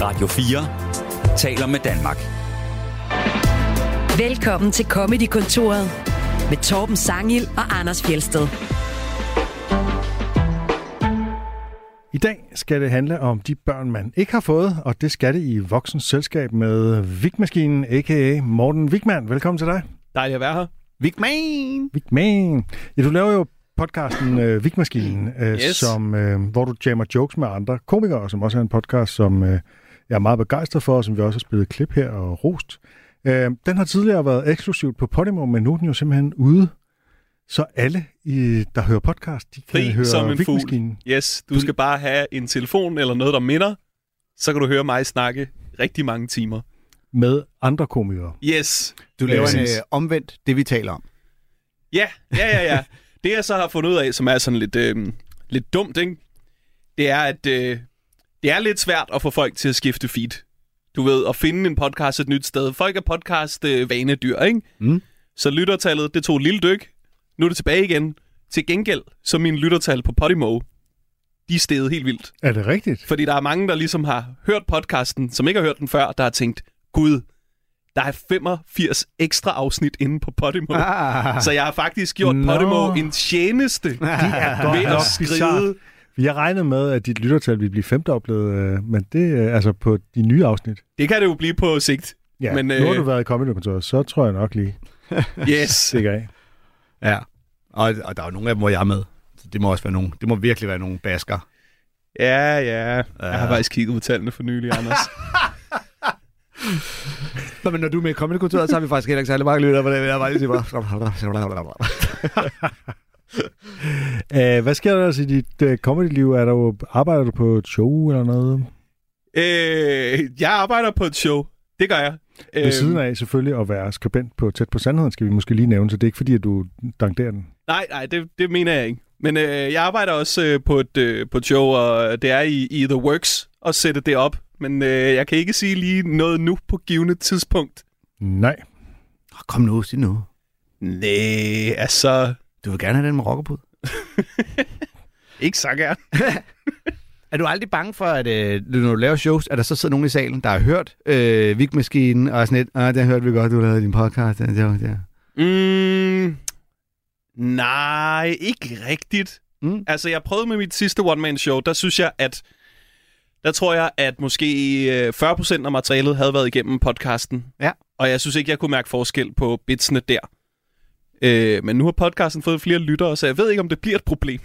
Radio 4 taler med Danmark. Velkommen til Comedy-kontoret med Torben Sangil og Anders Fjelsted. I dag skal det handle om de børn, man ikke har fået, og det skal det i voksens selskab med Vigmaskinen, a.k.a. Morten Vigman. Velkommen til dig. Dejligt at være her. Vigman! Vigman. Ja, du laver jo podcasten øh, Vigmaskinen, øh, Yes. som, øh, hvor du jammer jokes med andre komikere, som også er en podcast, som øh, jeg er meget begejstret for, og som vi også har spillet klip her og rost. Øh, den har tidligere været eksklusivt på Podimo, men nu er den jo simpelthen ude, så alle, i, der hører podcast, de kan Fri høre som en fugl. Yes, du skal bare have en telefon eller noget, der minder. Så kan du høre mig snakke rigtig mange timer. med andre komikere. Yes. Du laver en øh, omvendt, det vi taler om. Ja, ja, ja, ja. Det jeg så har fundet ud af, som er sådan lidt, øh, lidt dumt, ikke? det er, at øh, det er lidt svært at få folk til at skifte feed. Du ved, at finde en podcast et nyt sted. Folk er podcast øh, vanedyr, ikke? Mm. Så lyttertallet, det tog et lille dyk. Nu er det tilbage igen. Til gengæld, så min lyttertal på Podimo, de er steget helt vildt. Er det rigtigt? Fordi der er mange, der ligesom har hørt podcasten, som ikke har hørt den før, der har tænkt, gud, der er 85 ekstra afsnit inde på Podimo. Ah. Så jeg har faktisk gjort Nå. Podimo en tjeneste De er godt ved at skrive. Bizarre. Jeg regnede med, at dit lyttertal ville blive femdoblet, øh, men det er altså på de nye afsnit. Det kan det jo blive på sigt. Ja, Men, men, nu har øh, du været i comedy så tror jeg nok lige Yes. stikker af. Ja, og, og der er jo nogle af dem, hvor jeg er med. Så det må også være nogle, det må virkelig være nogle basker. Ja, ja. Jeg har faktisk kigget på tallene for nylig, Anders. Nå, men når du er med i Comedy-kontoret, så har vi faktisk heller ikke særlig mange lytter, det vil jeg bare lige sige bare. Uh, hvad sker der ellers i dit uh, comedy-liv? Er der arbejder du på et show eller noget? øh, jeg arbejder på et show. Det gør jeg. Ved Øhm, siden af selvfølgelig at være skribent på Tæt på Sandheden, skal vi måske lige nævne, så det er ikke fordi, at du danderer den. Nej, nej, det, det mener jeg ikke. Men øh, jeg arbejder også øh, på, et, øh, på et show, og det er i, i The Works at sætte det op. Men øh, jeg kan ikke sige lige noget nu på givende tidspunkt. Nej. Kom nu, sig nu. Nej, altså... Du vil gerne have den med rockerpud. Ikke så gerne. Er du aldrig bange for, at øh, når du laver shows, at der så sidder nogen i salen, der har hørt øh, Vigmaskinen, og er sådan lidt, ah, det hørte vi godt, du lavede din podcast. Det, det, det. Mm, nej, ikke rigtigt. Mm. Altså, jeg prøvede med mit sidste one-man-show, der synes jeg, at... Der tror jeg, at måske øh, 40% af materialet havde været igennem podcasten. Ja. Og jeg synes ikke, jeg kunne mærke forskel på bitsene der. Øh, men nu har podcasten fået flere lyttere, så jeg ved ikke, om det bliver et problem.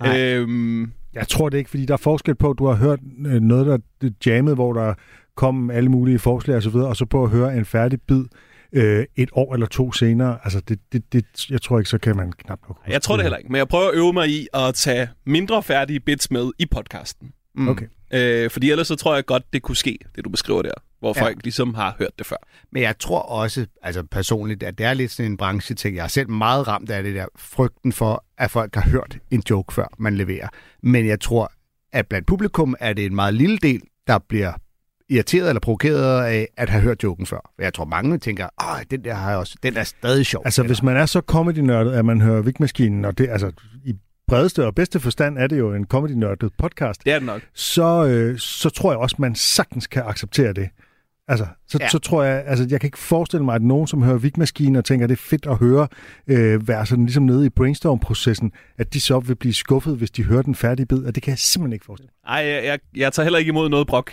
Nej. Øhm, Jeg tror det ikke, fordi der er forskel på, at du har hørt øh, noget, der er jammet, hvor der kom alle mulige forslag og så videre, og så på at høre en færdig bid øh, et år eller to senere. Altså, det, det, det, jeg tror ikke, så kan man knap nok. jeg tror det heller ikke, men jeg prøver at øve mig i at tage mindre færdige bits med i podcasten. Mm. Okay. Øh, fordi ellers så tror jeg godt, det kunne ske, det du beskriver der. Hvor Ja. folk ligesom har hørt det før. Men jeg tror også, altså personligt, at det er lidt sådan en brancheting. Jeg er selv meget ramt af det der frygten for, at folk har hørt en joke, før man leverer. Men jeg tror, at blandt publikum er det en meget lille del, der bliver irriteret eller provokeret af at have hørt joken før. Jeg tror, mange tænker, at den der har jeg også, den er stadig sjov. Altså, hvis man er så comedy-nørdet, at man hører Vigmaskinen, og det altså i bredeste og bedste forstand er det jo en comedy-nørdet podcast, Det er det nok. så, øh, så tror jeg også, man sagtens kan acceptere det. Altså, så, ja. Så tror jeg, altså, jeg kan ikke forestille mig, at nogen, som hører Vigmaskinen og tænker, at det er fedt at høre, øh, være sådan ligesom nede i brainstorm-processen, at de så vil blive skuffet, hvis de hører den færdige bid, og det kan jeg simpelthen ikke forestille mig. Ej, jeg, jeg, jeg tager heller ikke imod noget brok,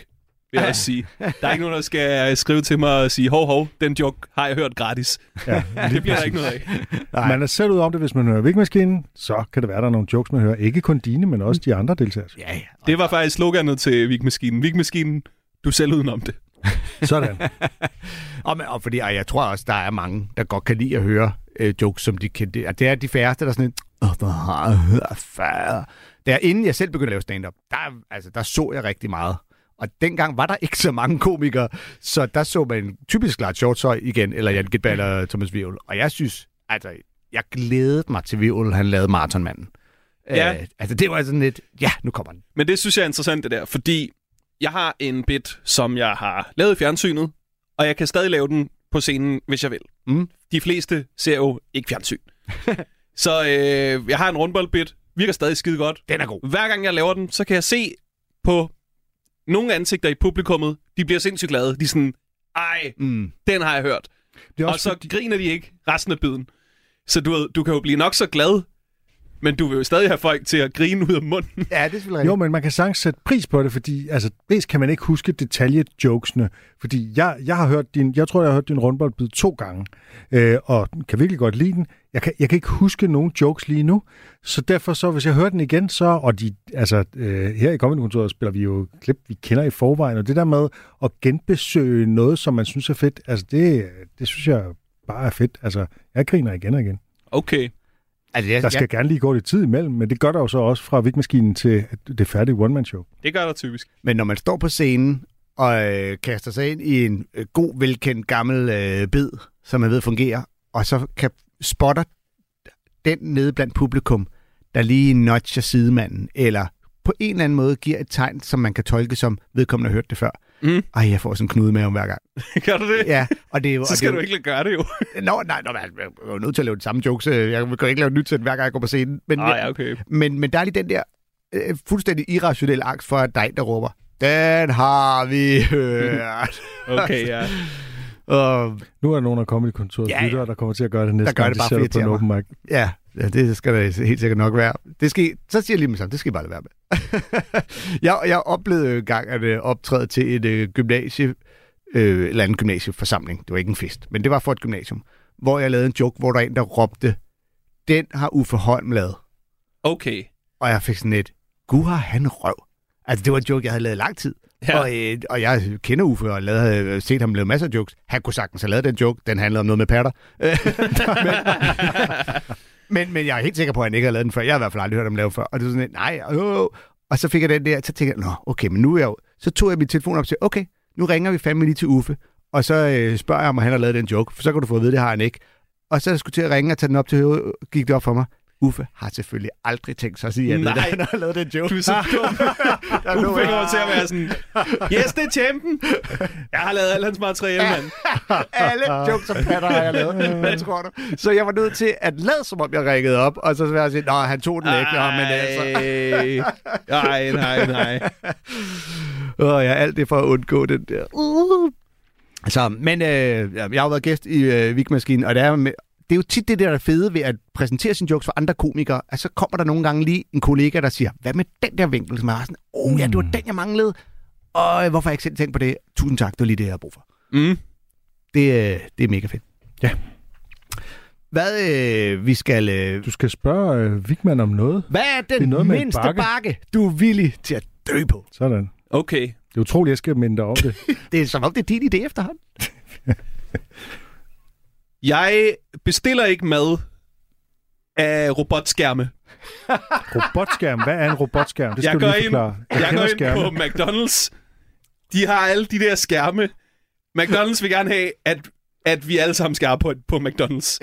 vil jeg også sige. Der er ikke nogen, der skal skrive til mig og sige, hov, hov, den joke har jeg hørt gratis. Ja, Det bliver der ikke noget af. Nej. Man er selv ud om det, hvis man hører Vigmaskinen, så kan det være, der er nogle jokes, man hører. Ikke kun dine, men også de andre deltagere. Ja, ja. Det var faktisk sloganet til Vigmaskinen. Vigmaskinen, du er selv udenom det. Sådan. Og, men, og fordi og jeg tror også, der er mange, der godt kan lide at høre øh, jokes, som de kan. Det, og det er de færreste, der er sådan åh, hvor har jeg hørt før. Det er inden jeg selv begyndte at lave stand-up, der, altså, der så jeg rigtig meget. Og dengang var der ikke så mange komikere, så der så man typisk Lars Hjortøj igen, eller Jan Gitberg eller Thomas Vivl. Og jeg synes, altså, jeg glædede mig til Vivl, han lavede Marathonmanden. Ja. Øh, altså, det var sådan lidt, ja, nu kommer den. Men det synes jeg er interessant, det der, fordi jeg har en bit, som jeg har lavet i fjernsynet, og jeg kan stadig lave den på scenen, hvis jeg vil. Mm. De fleste ser jo ikke fjernsyn. så øh, jeg har en rundboldbit, virker stadig skide godt. Den er god. Hver gang jeg laver den, så kan jeg se på nogle ansigter i publikummet, de bliver sindssygt glade. De er sådan, ej, Mm. den har jeg hørt. Det er Og også så fordi, griner de ikke resten af biden. Så du, du kan jo blive nok så glad, men du vil jo stadig have folk til at grine ud af munden. Ja, det er selvfølgelig jo, men man kan sagtens sætte pris på det, fordi altså, dels kan man ikke huske detaljejokesene, fordi jeg, jeg har hørt din, jeg tror, jeg har hørt din rundboldbid to gange, øh, og kan virkelig godt lide den. Jeg kan, jeg kan ikke huske nogen jokes lige nu, så derfor så, hvis jeg hører den igen, så, og de, altså, øh, her i Comedy spiller vi jo klip, vi kender i forvejen, og det der med at genbesøge noget, som man synes er fedt, altså det, det synes jeg bare er fedt. Altså, jeg griner igen og igen. Okay. Altså, jeg, Der skal gerne lige gå lidt tid imellem, men det gør der jo så også fra Vigmaskinen til det færdige one-man-show. Det gør der typisk. Men når man står på scenen og øh, kaster sig ind i en øh, god, velkendt gammel øh, bid, som man ved fungerer, og så kan spotter den nede blandt publikum, der lige nudger sidemanden, eller på en eller anden måde giver et tegn, som man kan tolke som vedkommende har hørt det før. Mm. Ej, jeg får sådan en knude med om hver gang. gør du det? Ja, og det. Så skal det du ikke gøre det jo. Nå, nej, nå, men jeg er jo nødt til at lave de samme jokes. øh, Jeg kan ikke lave nyt sæt, hver gang jeg går på scenen. Men, ja, okay. men, men der er lige den der øh, fuldstændig irrationelle angst for, at der er en, der råber, den har vi hørt. Okay, ja. Og Nu er der nogen af Comedy-kontorets Ja, ja, ja. lyttere, der kommer til at gøre det næste gør gang, det de bare dig på en open mic. ja, ja, det skal der helt sikkert nok være. Det skal, så siger jeg lige med sammen, det skal I bare lade være med. jeg, jeg oplevede en gang at øh, optræde til et øh, gymnasie, øh, eller en gymnasieforsamling. Det var ikke en fest, men det var for et gymnasium, hvor jeg lavede en joke, hvor der er en, der råbte, den har Uffe Holm lavet. Okay. Og jeg fik sådan et, gud har han røv. Altså, det var en joke, jeg havde lavet i lang tid. Ja. Ja. Og, øh, og jeg kender Uffe og lavede, havde set ham lave masser af jokes. Han kunne sagtens have lavet den joke. Den handlede om noget med patter. men, men, men jeg er helt sikker på, at han ikke har lavet den før. Jeg har i hvert fald aldrig hørt ham lave før. Og det var sådan lidt, nej, øh, øh. Og så fik jeg den der, så tænkte jeg, nå, okay, men nu er jeg jo... Så tog jeg min telefon op og sagde, okay, nu ringer vi fandme lige til Uffe. Og så øh, spørger jeg, om han har lavet den joke. For så kan du få at vide, det har han ikke. Og så skulle jeg til at ringe og tage den op til hovedet, gik det op for mig. Uffe har selvfølgelig aldrig tænkt sig at sige, at Nej. han har lavet den joke. Du er så dum. Jeg- over til at være sådan, yes, det er champen. Jeg har lavet alt hans materiale, mand. Alle jokes om patter har jeg lavet. Hvad tror du? Så jeg var nødt til at lade, som om jeg ringede op, og så var jeg sige, nå, han tog den ikke. Nå, men altså... Ej, nej, nej. Åh, ja, alt det for at undgå den der. Uh. Så, men øh, jeg har været gæst i øh, Vigmaskinen, og det er, med, det er jo tit det der, er fede ved at præsentere sine jokes for andre komikere, at så kommer der nogle gange lige en kollega, der siger, hvad med den der vinkel, som er sådan, åh oh, ja, det var den, jeg manglede. Og hvorfor har jeg ikke selv tænkt på det? Tusind tak, det var lige det, jeg har brug for. Mm. Det, øh, det er mega fedt. Ja. Hvad øh, vi skal... Øh, Du skal spørge øh, Vigman om noget. hvad er Det er den noget mindste bakke. bakke, du er villig til at dø på? Sådan. Okay. Det er utroligt, jeg skal minde dig om det. Det er som om, det er din idé efterhånden. Jeg bestiller ikke mad af robotskærme. Robotskærm. Hvad er en robotskærm? Det skal jeg du lige ind, forklare. jeg, jeg går ind skærme. på McDonald's. De har alle de der skærme. McDonald's vil gerne have, at, at vi alle sammen skal arbejde på, på McDonald's.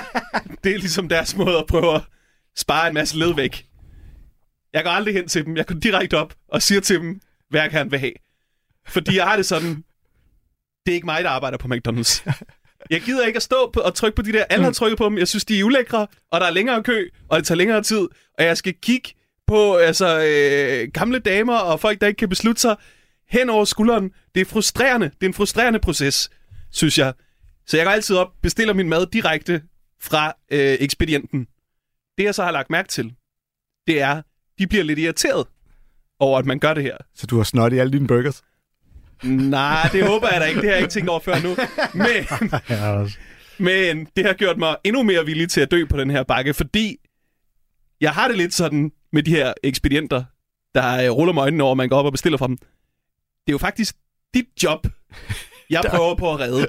det er ligesom deres måde at prøve at spare en masse led væk. Jeg går aldrig hen til dem. Jeg går direkte op og siger til dem, hvad jeg gerne vil have. Fordi jeg har det sådan, det er ikke mig, der arbejder på McDonald's. Jeg gider ikke at stå på og trykke på de der. Alle har trykket på dem. Jeg synes, de er ulækre, og der er længere kø, og det tager længere tid. Og jeg skal kigge på altså, øh, gamle damer og folk, der ikke kan beslutte sig hen over skulderen. Det er frustrerende. Det er en frustrerende proces, synes jeg. Så jeg går altid op, bestiller min mad direkte fra øh, ekspedienten. Det, jeg så har lagt mærke til, det er, de bliver lidt irriteret over, at man gør det her. Så du har snot i alle dine burgers? Nej, det håber jeg da ikke. Det har jeg ikke tænkt over før nu. Men, men det har gjort mig endnu mere villig til at dø på den her bakke, fordi jeg har det lidt sådan med de her ekspedienter, der øh, ruller med øjnene over, man går op og bestiller fra dem. Det er jo faktisk dit job, jeg prøver på at redde.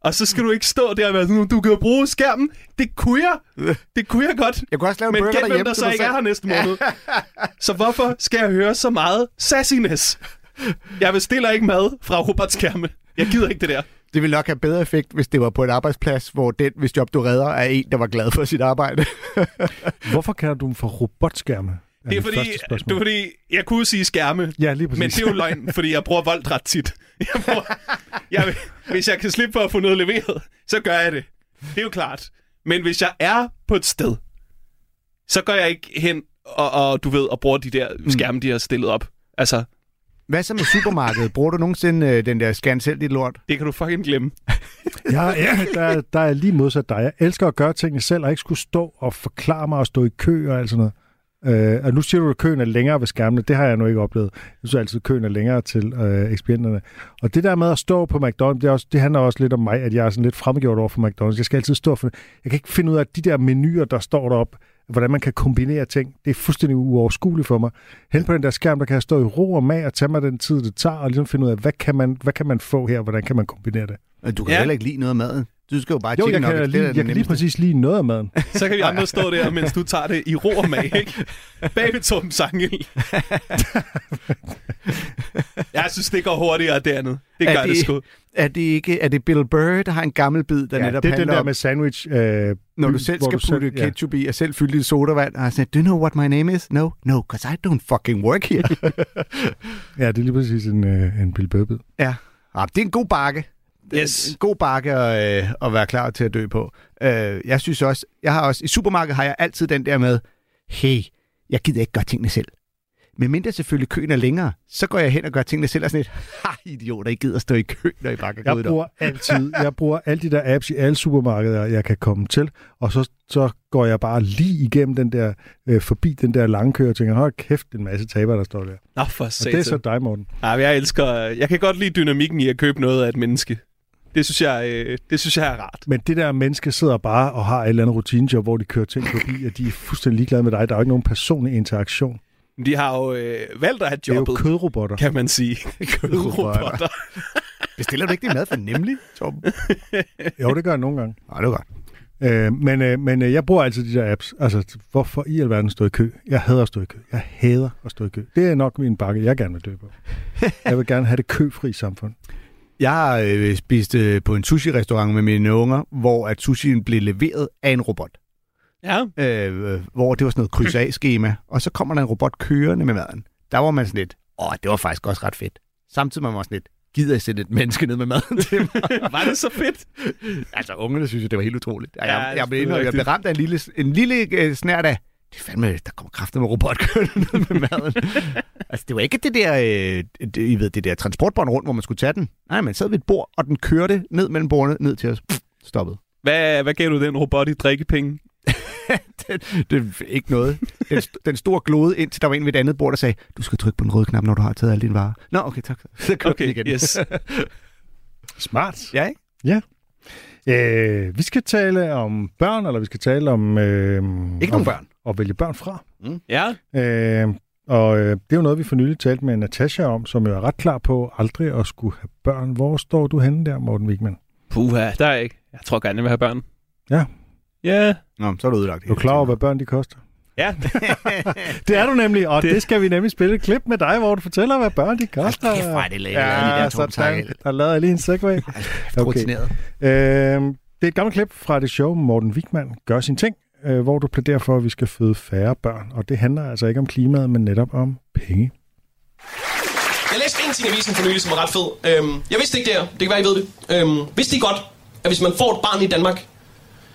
Og så skal du ikke stå der og være sådan, du kan bruge skærmen. Det kunne jeg. Det kunne jeg godt. Jeg kunne også lave en Men gæt, hvem der så mig ikke er her næste måned. Så hvorfor skal jeg høre så meget sassiness? Jeg bestiller ikke mad fra robotskærme. Jeg gider ikke det der. Det ville nok have bedre effekt, hvis det var på en arbejdsplads, hvor den, hvis job du redder, er en, der var glad for sit arbejde. Hvorfor kalder du dem for robotskærme? Det er, fordi, det er fordi, jeg kunne sige skærme, Ja, lige præcis. men det er jo løgn, fordi jeg bruger voldt ret tit. Jeg bruger, jeg, hvis jeg kan slippe for at få noget leveret, så gør jeg det. Det er jo klart. Men hvis jeg er på et sted, så går jeg ikke hen og, og du ved, og bruger de der skærme, de har stillet op. Altså, Hvad så med supermarkedet? Bruger du nogensinde øh, den der scan selv dit lort? Det kan du fucking glemme. Ja, ja der, der er lige modsat dig. Jeg elsker at gøre tingene selv, og ikke skulle stå og forklare mig og stå i kø og alt sådan noget. Øh, og nu siger du, at køen er længere ved skærmene. Det har jeg nu ikke oplevet. Jeg synes altid, at køen er længere til øh, ekspedienterne. Og det der med at stå på McDonald's, det, er også, det handler også lidt om mig, at jeg er sådan lidt fremgjort over for McDonald's. Jeg skal altid stå for... Jeg kan ikke finde ud af, at de der menuer, der står derop, hvordan man kan kombinere ting, det er fuldstændig uoverskueligt for mig. Hen på den der skærm, der kan jeg stå i ro og mag og tage mig den tid, det tager, og ligesom finde ud af, hvad kan man, hvad kan man få her, og hvordan kan man kombinere det. Du kan Ja. heller ikke lide noget af maden. Du skal jo bare Jo, jeg kan, nuggets. lige, Det er jeg kan lige præcis lige noget af maden. Så kan vi andre stå der, mens du tager det i ro og mag, ikke? Bag ved Torben Sangel. jeg synes, det går hurtigere det andet. Det Er gør det, det- sgu. Er det ikke er det Bill Burr, der har en gammel bid, der Ja, netop det er den handler der om, med sandwich. Øh, når du selv skal du putte ja. ketchup i og selv fylde dit sodavand, og sagt, do you know what my name is? No, no, because I don't fucking work here. Ja, det er lige præcis en, øh, en Bill Burr-bid. ja. Ah, det er en god bakke. Det er Yes. En god bakke at, øh, at være klar til at dø på. Øh, jeg synes også, jeg har også, i supermarkedet har jeg altid den der med, hey, jeg gider ikke gøre tingene selv. Men mindre selvfølgelig køen er længere, så går jeg hen og gør tingene selv og sådan lidt, ha, idioter, I gider stå i kø, når I bare kan gå ud Jeg bruger altid, jeg bruger alle de der apps i alle supermarkeder, jeg kan komme til, og så, så går jeg bare lige igennem den der, øh, forbi den der lange kø, og tænker, hold kæft, en masse taber, der står der. Nå, for Og det er så dig, Morten. Ja, men jeg elsker... Jeg kan godt lide dynamikken i at købe noget af et menneske. Det synes jeg, øh, det synes jeg er rart. Men det der menneske sidder bare og har et eller andet rutinejob, hvor de kører ting forbi, og de er fuldstændig ligeglade med dig. Der er jo ikke nogen personlig interaktion. Men De har jo øh, valgt at have Det er jo jobbet, kødrobotter. kan man sige. Kødrobotter. Bestiller du ikke din mad for nemlig, Torben? Jo, det gør jeg nogle gange. Nej, det var godt. Øh, men, øh, men øh, jeg bruger altid de der apps. Altså, hvorfor i alverden stå i kø? Jeg hader at stå i kø. Jeg hader at stå i kø. Det er nok min bakke, jeg gerne vil dø på. Jeg vil gerne have det køfri samfund. Jeg har øh, spist øh, på en sushi-restaurant med mine unger, hvor at sushien blev leveret af en robot. Ja, Øh, øh, hvor det var sådan noget kryds af skema og så kommer der en robot kørende med maden. Der var man sådan lidt, åh, det var faktisk også ret fedt. Samtidig var man også sådan lidt, gider jeg sætte et menneske ned med maden til mig? var det så fedt? altså, ungerne synes jo, det var helt utroligt. Ja, Ja, jeg, jeg, blev, indrømme, jeg blev ramt af en lille, en lille øh, snært af, det er fandme, der kommer kræfter med robot kørende ned med maden. altså, det var ikke det der, øh, det, I ved, det der transportbånd rundt, hvor man skulle tage den. Nej, man sad ved et bord, og den kørte ned mellem bordene, ned til os. Pff, stoppet. Hvad, hvad gav du den robot i drikkepenge? det, det er ikke noget. Den, den store glode ind til der var en ved et andet bord, der sagde, du skal trykke på den røde knap, når du har taget alle dine varer. Nå, okay, tak. Så kørte den Okay, igen. yes. Smart. ja, ikke? Øh, vi skal tale om børn, eller vi skal tale om... Øh, Ikke om, nogen børn. At vælge børn fra. Ja, Øh, og øh, det er jo noget, vi for nylig talte med Natasha om, som jo er ret klar på aldrig at skulle have børn. Hvor står du henne der, Morten Wigman? puha, der er ikke. Jeg tror gerne, jeg vil have børn. Ja. Ja. Nå, så er du ødelagt. Er du klar over, hvad børn de koster? Ja, Det er du nemlig, og det, Det- skal vi nemlig spille et klip med dig, hvor du fortæller, hvad børn de koster. Kæft, hvor er det lavet, de der Ja, sådan. Sangel. Der lavede jeg lige en segway. Rutineret. Øh, det er et gammelt klip fra det show, Morten Wigman gør sin ting, øh, hvor du plæderer for, at vi skal føde færre børn. Og det handler altså ikke om klimaet, men netop om penge. Jeg læste en ting i avisen for nylig, som var ret fed. Øhm, jeg vidste ikke det her. Det kan være, I ved det. Øhm, vidste I godt, at hvis man får et barn i Danmark,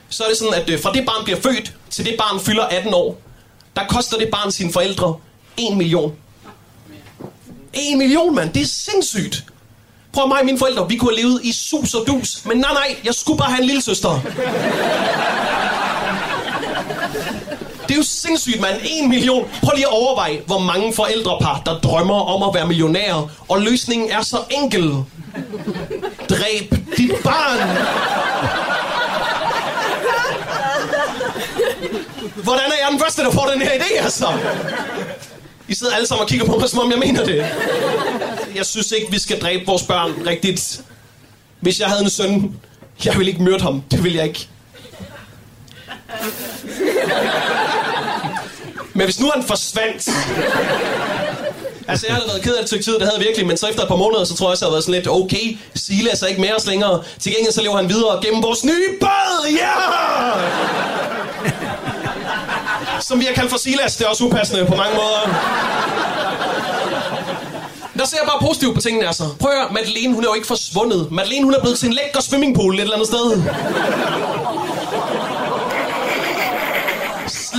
så er det sådan, at øh, fra det barn bliver født, til det barn fylder 18 år, der koster det barn sine forældre 1 million. 1 million, mand. Det er sindssygt. Prøv mig og mine forældre, vi kunne have levet i sus og dus. Men nej, nej, jeg skulle bare have en lille søster. Det er jo sindssygt, mand. En million. Prøv lige at overveje, hvor mange forældrepar, der drømmer om at være millionærer. Og løsningen er så enkel. Dræb dit barn. Hvordan er jeg den første, der får den her idé, altså? I sidder alle sammen og kigger på mig, som om jeg mener det. Jeg synes ikke, vi skal dræbe vores børn rigtigt. Hvis jeg havde en søn, jeg ville ikke myrde ham. Det ville jeg ikke. Men hvis nu han forsvandt... Altså, jeg har været ked af det stykke tid, det havde jeg virkelig, men så efter et par måneder, så tror jeg også, jeg havde været sådan lidt, okay, Silas er ikke med os længere. Til gengæld så lever han videre gennem vores nye båd, ja! Som vi har kaldt for Silas, det er også upassende på mange måder. Der ser jeg bare positivt på tingene, altså. Prøv at høre, Madeleine, hun er jo ikke forsvundet. Madeleine, hun er blevet til en lækker swimmingpool et eller andet sted.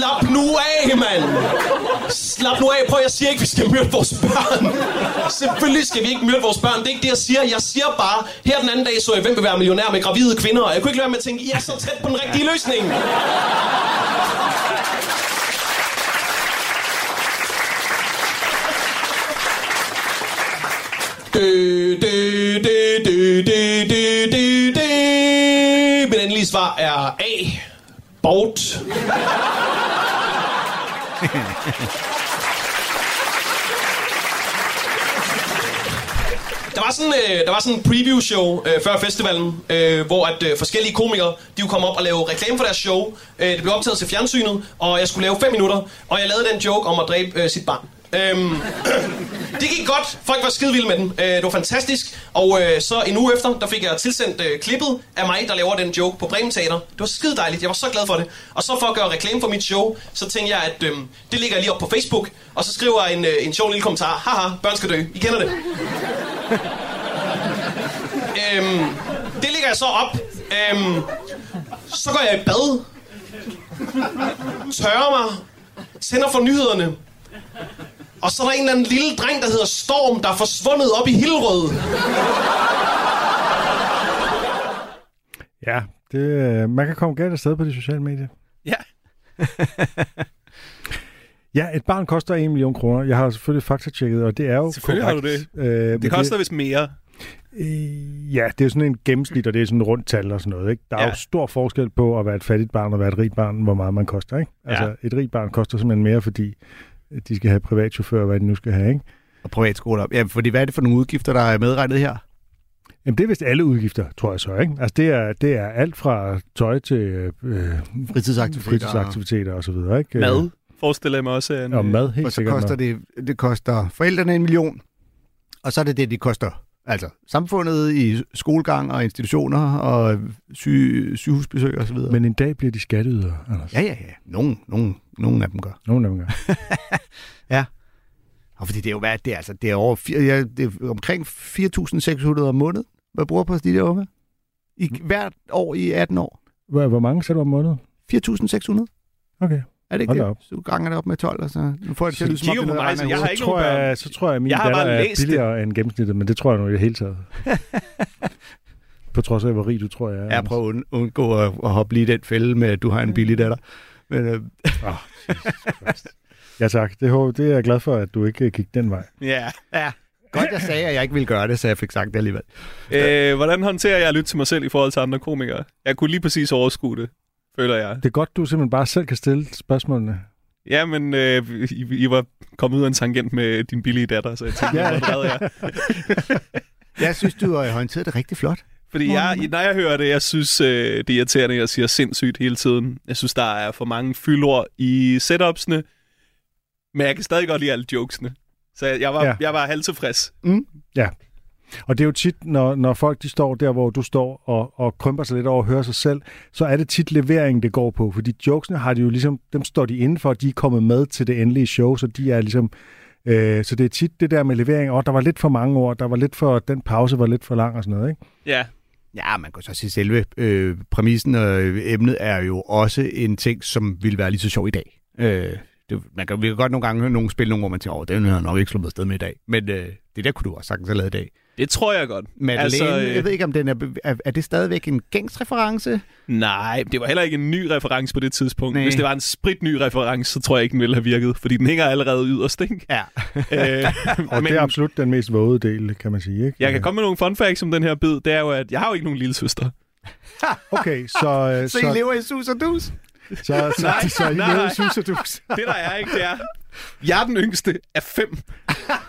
Slap nu af, mand! Slap nu af. Prøv, jeg siger ikke, vi skal myrde vores børn. Selvfølgelig skal vi ikke myrde vores børn. Det er ikke det, jeg siger. Jeg siger bare, her den anden dag så jeg, hvem vil være millionær med gravide kvinder. Og jeg kunne ikke lade være med at tænke, I er så tæt på den rigtige løsning. Dø, dø, dø, dø, dø, dø, dø, dø. Mit endelige svar er A. Bort. Der var sådan, øh, der var sådan en preview show øh, før festivalen, øh, hvor at øh, forskellige komikere, de kunne komme op og lave reklame for deres show. Øh, det blev optaget til fjernsynet, og jeg skulle lave 5 minutter, og jeg lavede den joke om at dræbe øh, sit barn. Øhm, det gik godt. Folk var skide vilde med den. Øh, det var fantastisk. Og øh, så en uge efter, der fik jeg tilsendt øh, klippet af mig, der laver den joke på Bremen Teater. Det var skide dejligt. Jeg var så glad for det. Og så for at gøre reklame for mit show, så tænkte jeg, at øh, det ligger jeg lige op på Facebook. Og så skriver jeg en, øh, en sjov lille kommentar. Haha, børn skal dø. I kender det. øhm, det ligger jeg så op. Øhm, så går jeg i bad. Tørrer mig. Tænder for nyhederne. Og så er der en eller anden lille dreng, der hedder Storm, der er forsvundet op i Hillerød. Ja, det, øh, man kan komme galt afsted på de sociale medier. Ja. Ja, et barn koster 1 million kroner. Jeg har selvfølgelig faktatjekket, og det er jo Selvfølgelig har korrekt. du det. Øh, Det koster vist mere. Øh, ja, det er sådan en gennemsnit, og det er sådan et rundt tal og sådan noget. Ikke? Der er Ja. jo stor forskel på at være et fattigt barn og være et rigt barn, hvor meget man koster. Ikke? Altså, Ja. et rigt barn koster simpelthen mere, fordi de skal have privatchauffør, hvad de nu skal have. Ikke? Og privatskoler. Ja, fordi hvad er det for nogle udgifter, der er medregnet her? Jamen, det er vist alle udgifter, tror jeg så. Ikke? Altså, det er, det er alt fra tøj til øh, Fritidsaktiviteter. fritidsaktiviteter og så videre. Ikke? Mad, forestiller jeg mig også. En, Og mad, helt Og så sikkert. koster det, det koster forældrene en million, og så er det det, de koster. Altså samfundet i skolegang og institutioner og syge, sygehusbesøg og så videre. Men en dag bliver de skatteydere, Anders. Ja, ja, ja. Nogen, nogen, nogen af dem gør. Nogle af dem gør. Og fordi det er jo hvad, det er, altså, det er, over, ja, det er omkring 4.600 om måneden, hvad bruger på de der unge. I, hvert år i 18 år. Hvor, hvor mange sætter du om måneden? 4.600. Okay. Er det ikke Hold det? op. Så du ganger det op med 12, og så nu får jeg det til at lyde som om, det mig, jeg har ikke så tror nogen børn. jeg, så tror jeg, at min Jeg har datter er læst det. billigere end gennemsnittet, men det tror jeg nu i det hele taget. på trods af, hvor rig du tror, jeg er. Jeg prøver at und- undgå at, at hoppe lige i den fælde med, at du har en billig datter. Men øh, Ja tak, det, håber- det er jeg glad for, at du ikke gik den vej. Ja. ja, godt jeg sagde, at jeg ikke ville gøre det, så jeg fik sagt det alligevel. Øh, hvordan håndterer jeg at lytte til mig selv i forhold til andre komikere? Jeg kunne lige præcis overskue det, føler jeg. Det er godt, du simpelthen bare selv kan stille spørgsmålene. Ja, men øh, I, I var kommet ud af en tangent med din billige datter, så jeg tænkte, Ja. ja. jeg jeg. Synes, du har håndteret det rigtig flot. Fordi jeg, når jeg hører det, jeg synes, øh, det er irriterende, at jeg siger sindssygt hele tiden. Jeg synes, der er for mange fyldord i setupsene, men jeg kan stadig godt lide alle jokesene. Så jeg, jeg var, Ja. ja. jeg var halvtilfreds. Og det er jo tit, når, når folk de står der, hvor du står og, og krymper sig lidt over at høre sig selv, så er det tit leveringen, det går på. Fordi jokesene har de jo ligesom, dem står de inden for, de er kommet med til det endelige show, så de er ligesom, øh, så det er tit det der med levering, og der var lidt for mange ord, der var lidt for, den pause var lidt for lang og sådan noget, ikke? Ja, Ja, man kan så sige, selve øh, præmissen og øh, emnet er jo også en ting, som vil være lige så sjov i dag. Øh, det, man kan, vi kan godt nogle gange høre nogen spille nogle, hvor man tænker, åh, den har nok ikke slået sted med i dag. Men øh, det der kunne du også sagtens have lavet i dag. Det tror jeg godt. Madeleine, Altså, øh, jeg ved ikke, om den er, er, er det stadigvæk en gængs reference? Nej, det var heller ikke en ny reference på det tidspunkt. Nej. Hvis det var en spritny reference, så tror jeg ikke, den ville have virket, fordi den hænger allerede yderst, ikke? Ja. øh, Og det er absolut den mest våde del, kan man sige, ikke? Jeg kan komme med nogle fun facts om den her bid. Det er jo, at jeg har jo ikke nogen lille søster. Okay, så... Øh, Så I lever i sus og dus? så, så, så, Nej, så, så I nej, lever nej. i sus og dus. Det der er ikke, det er... Jeg er den yngste af fem.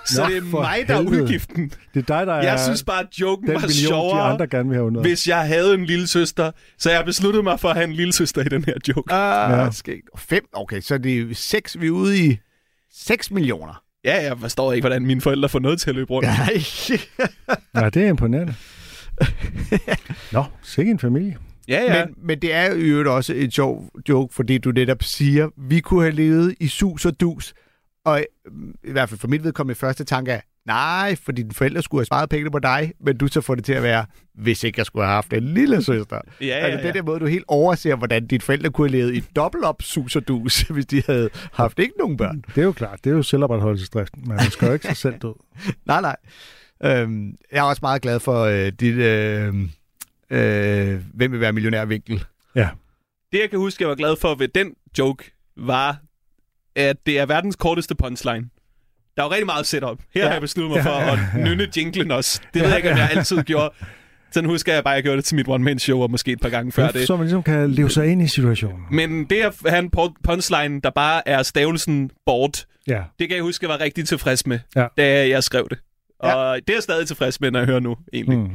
Så Nå, det er mig, der er helvede. udgiften. Det er dig, der er Jeg synes bare, at joken den var million, de sjovere, andre gerne vil have under. hvis jeg havde en lille søster. Så jeg besluttede mig for at have en lille søster i den her joke. Ah, Ja. ja. skægt. Fem? Okay, så det er seks, vi er ude i 6 millioner. Ja, jeg forstår ikke, hvordan mine forældre får noget til at løbe rundt. Nej. Nej, det er imponerende. Nå, sikke en familie. Ja, ja. Men, men det er jo øvrigt også et sjov joke, fordi du netop siger, vi kunne have levet i sus og dus. Og øh, i hvert fald for mit vedkommende første tanke er, nej, fordi dine forældre skulle have sparet pengene på dig, men du så får det til at være, hvis ikke jeg skulle have haft en lille søster. Ja, ja, altså, ja. den der måde, du helt overser, hvordan dine forældre kunne have levet i dobbelt op sus og dus, hvis de havde haft ikke nogen børn. Det er jo klart, det er jo selvopretholdelsesdriften. Man skal jo ikke sig selv død. Nej, nej. Øhm, jeg er også meget glad for øh, dit, øh, øh, hvem vil være millionærvinkel. Ja. Det, jeg kan huske, jeg var glad for ved den joke, var, at det er verdens korteste punchline. Der er jo rigtig meget setup. Her ja. har jeg besluttet mig for at nynne jinglen også. Det ved jeg ikke, om jeg altid gjorde. Sådan husker jeg bare, at jeg gjorde det til mit one-man-show, og måske et par gange før det. Så man ligesom kan leve sig ind i situationen. Men det at have en pu- punchline, der bare er stavelsen bort, Ja. det kan jeg huske, jeg var rigtig tilfreds med, Ja. da jeg skrev det. Og det er jeg stadig tilfreds med, når jeg hører nu, egentlig. Mm.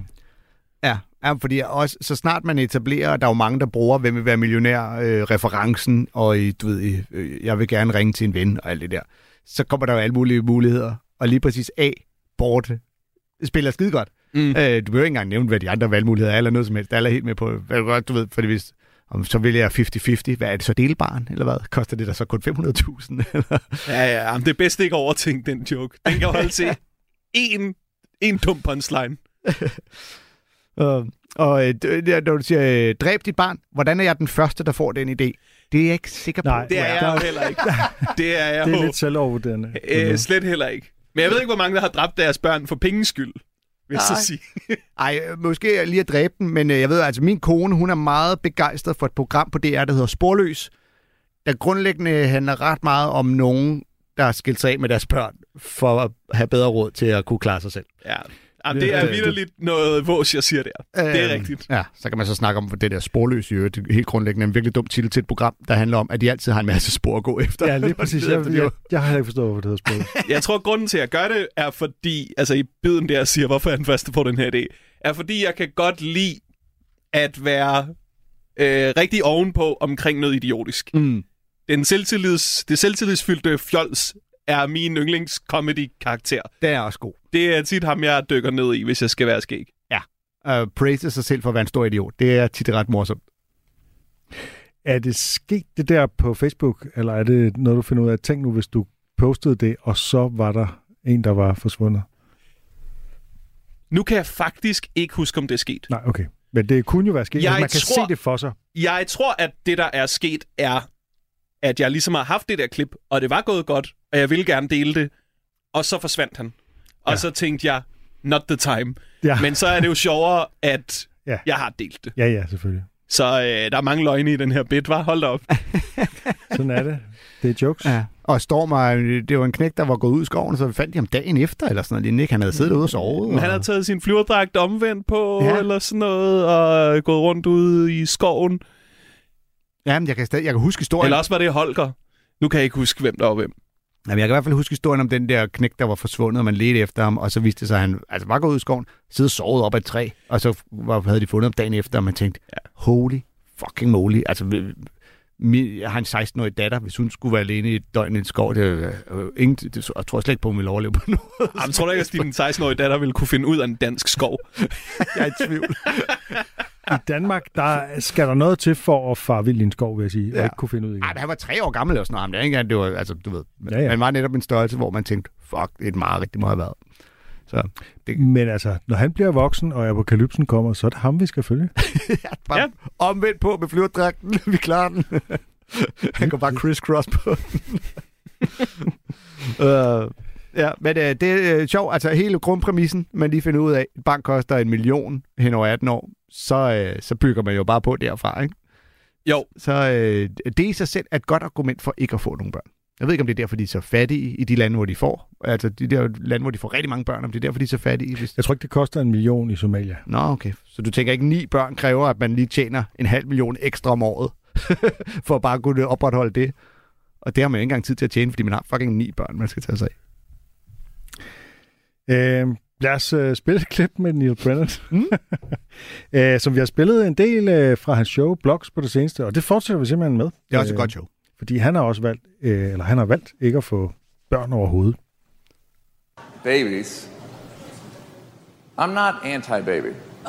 Ja, ja fordi også, så snart man etablerer, der er jo mange, der bruger, hvem vil være millionær, øh, referencen, og i, du ved, i, øh, jeg vil gerne ringe til en ven, og alt det der. Så kommer der jo alle mulige muligheder. Og lige præcis A, Borte, spiller skide godt. Mm. Øh, du behøver ikke engang nævne, hvad de andre valgmuligheder er, eller noget som helst. Alle er helt med på, hvad godt, du ved, fordi hvis, om så vælger jeg 50-50, hvad er det så delbarn, eller hvad? Koster det der så kun 500.000? eller? Ja, ja, men det er bedst ikke at overtænke den joke. Den kan holde til en, en dum punchline. Og, og øh, det- når du siger, øh, dræb dit barn, hvordan er jeg den første, der får den idé? Det er jeg ikke sikker på. Nej, Det er jeg jo heller ikke. Det er jeg Det er lidt selvovervurderende. øh, slet heller ikke. Men jeg ved ikke, hvor mange, der har dræbt deres børn for penges skyld, vil jeg Nej. så sige. Ej, øh, måske lige at dræbe den, men øh, jeg ved, altså min kone, hun er meget begejstret for et program på DR, der hedder Sporløs, der grundlæggende handler ret meget om nogen, der har skilt sig af med deres børn, for at have bedre råd til at kunne klare sig selv. Ja. Jamen, det er vidderligt noget vås, jeg siger der. Det er Øhm, rigtigt. Ja, så kan man så snakke om det der sporløs i øvrigt. Det er helt grundlæggende en virkelig dum titel til et program, der handler om, at de altid har en masse spor at gå efter. Ja, lige præcis. Det er Jeg, jeg, jeg har heller ikke forstået, hvad det hedder spil. Jeg tror, grunden til, at jeg gør det, er fordi, altså i biden der siger, hvorfor er den første på den her idé, er fordi, jeg kan godt lide at være øh, rigtig ovenpå omkring noget idiotisk. Mm. Den selvtillids, det selvtillidsfyldte fjols er min yndlingscomedy-karakter. Det er også god. Det er tit ham, jeg dykker ned i, hvis jeg skal være skæg. Uh, praise sig selv for at være en stor idiot. Det er tit ret morsomt. Er det sket det der på Facebook, eller er det noget, du finder ud af? Tænk nu, hvis du postede det, og så var der en, der var forsvundet. Nu kan jeg faktisk ikke huske, om det er sket. Nej, okay. Men det kunne jo være sket. Jeg Man kan tror- se det for sig. Jeg tror, at det, der er sket, er, at jeg ligesom har haft det der klip, og det var gået godt, og jeg ville gerne dele det, og så forsvandt han. Og Ja. så tænkte jeg, not the time. Ja, Men så er det jo sjovere, at Ja. jeg har delt det. ja, ja selvfølgelig. Så øh, der er mange løgne i den her bit, var Hold da op. Sådan er det. Det er jokes. Ja. Og Storm, øh, det var en knæk, der var gået ud i skoven, så fandt de ham dagen efter, eller sådan noget. ikke? Han havde siddet ude og sovet. Men han og... havde taget sin flyverdragt omvendt på, Ja. eller sådan noget, og gået rundt ude i skoven. Ja, men jeg kan, stadig, jeg kan huske historien. Eller også var det Holger. Nu kan jeg ikke huske, hvem der var hvem. Jamen, jeg kan i hvert fald huske historien om den der knæk, der var forsvundet, og man ledte efter ham, og så viste det sig, at han altså, var gået ud i skoven, siddet og sovet op ad et træ, og så var, havde de fundet ham dagen efter, og man tænkte, holy fucking moly. Altså, min, jeg har en 16-årig datter, hvis hun skulle være alene i et døgn i en skov, det, øh, ingen, det, jeg tror slet ikke på, at hun ville overleve på noget. Jamen, tror du ikke, at din 16-årige datter ville kunne finde ud af en dansk skov? Jeg er i tvivl. I Danmark, der skal der noget til for at fare vild i en skov, vil jeg sige, ja. Og ikke kunne finde ud af Ej, men han var tre år gammel eller sådan noget. der, ikke? Det var, altså, du ved, Ja, ja, ja. han var netop en størrelse, hvor man tænkte, fuck, det er et mareridt, det må have været. Så Men altså, når han bliver voksen, og apokalypsen kommer, så er det ham, vi skal følge. bare Ja. ja. omvendt på med flyverdragten, vi klarer den. han går bare criss-cross på den. uh, ja, men uh, det er uh, sjovt. Altså hele grundpræmissen, man lige finder ud af, et bank koster en million hen over 18 år, så, uh, så bygger man jo bare på derfra, ikke? Jo, Så uh, det i sig selv er et godt argument for ikke at få nogle børn. Jeg ved ikke, om det er derfor, de er så fattige i de lande, hvor de får. Altså de der lande, hvor de får rigtig mange børn, om det er derfor, de er så fattige. Hvis... Jeg tror ikke, det koster en million i Somalia. Nå, okay. Så du tænker ikke, ni børn kræver, at man lige tjener en halv million ekstra om året, for at bare kunne opretholde det. Og det har man jo ikke engang tid til at tjene, fordi man har fucking ni børn, man skal tage sig af. Øh, lad os øh, spille et klip med Neil Brennan, Mm. øh, som vi har spillet en del øh, fra hans show, Blogs, på det seneste, og det fortsætter vi simpelthen med. Det er også et Øh, godt show. Fordi han har også valgt, øh, eller han har valgt ikke at få børn overhovedet. babies. I'm not anti baby.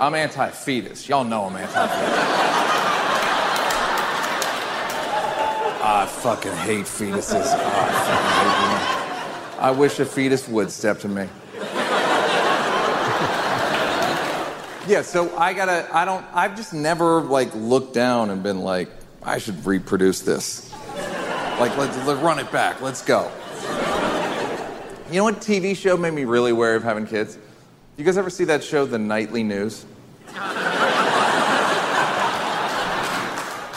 I'm anti fetus. Y'all know I'm anti I fucking hate fetuses. I fucking hate them. I wish a fetus would step to me. yeah, so I gotta, I don't, I've just never like looked down and been like, I should reproduce this. Like, let's, let's run it back. Let's go. You know what TV show made me really wary of having kids? You guys ever see that show, The Nightly News?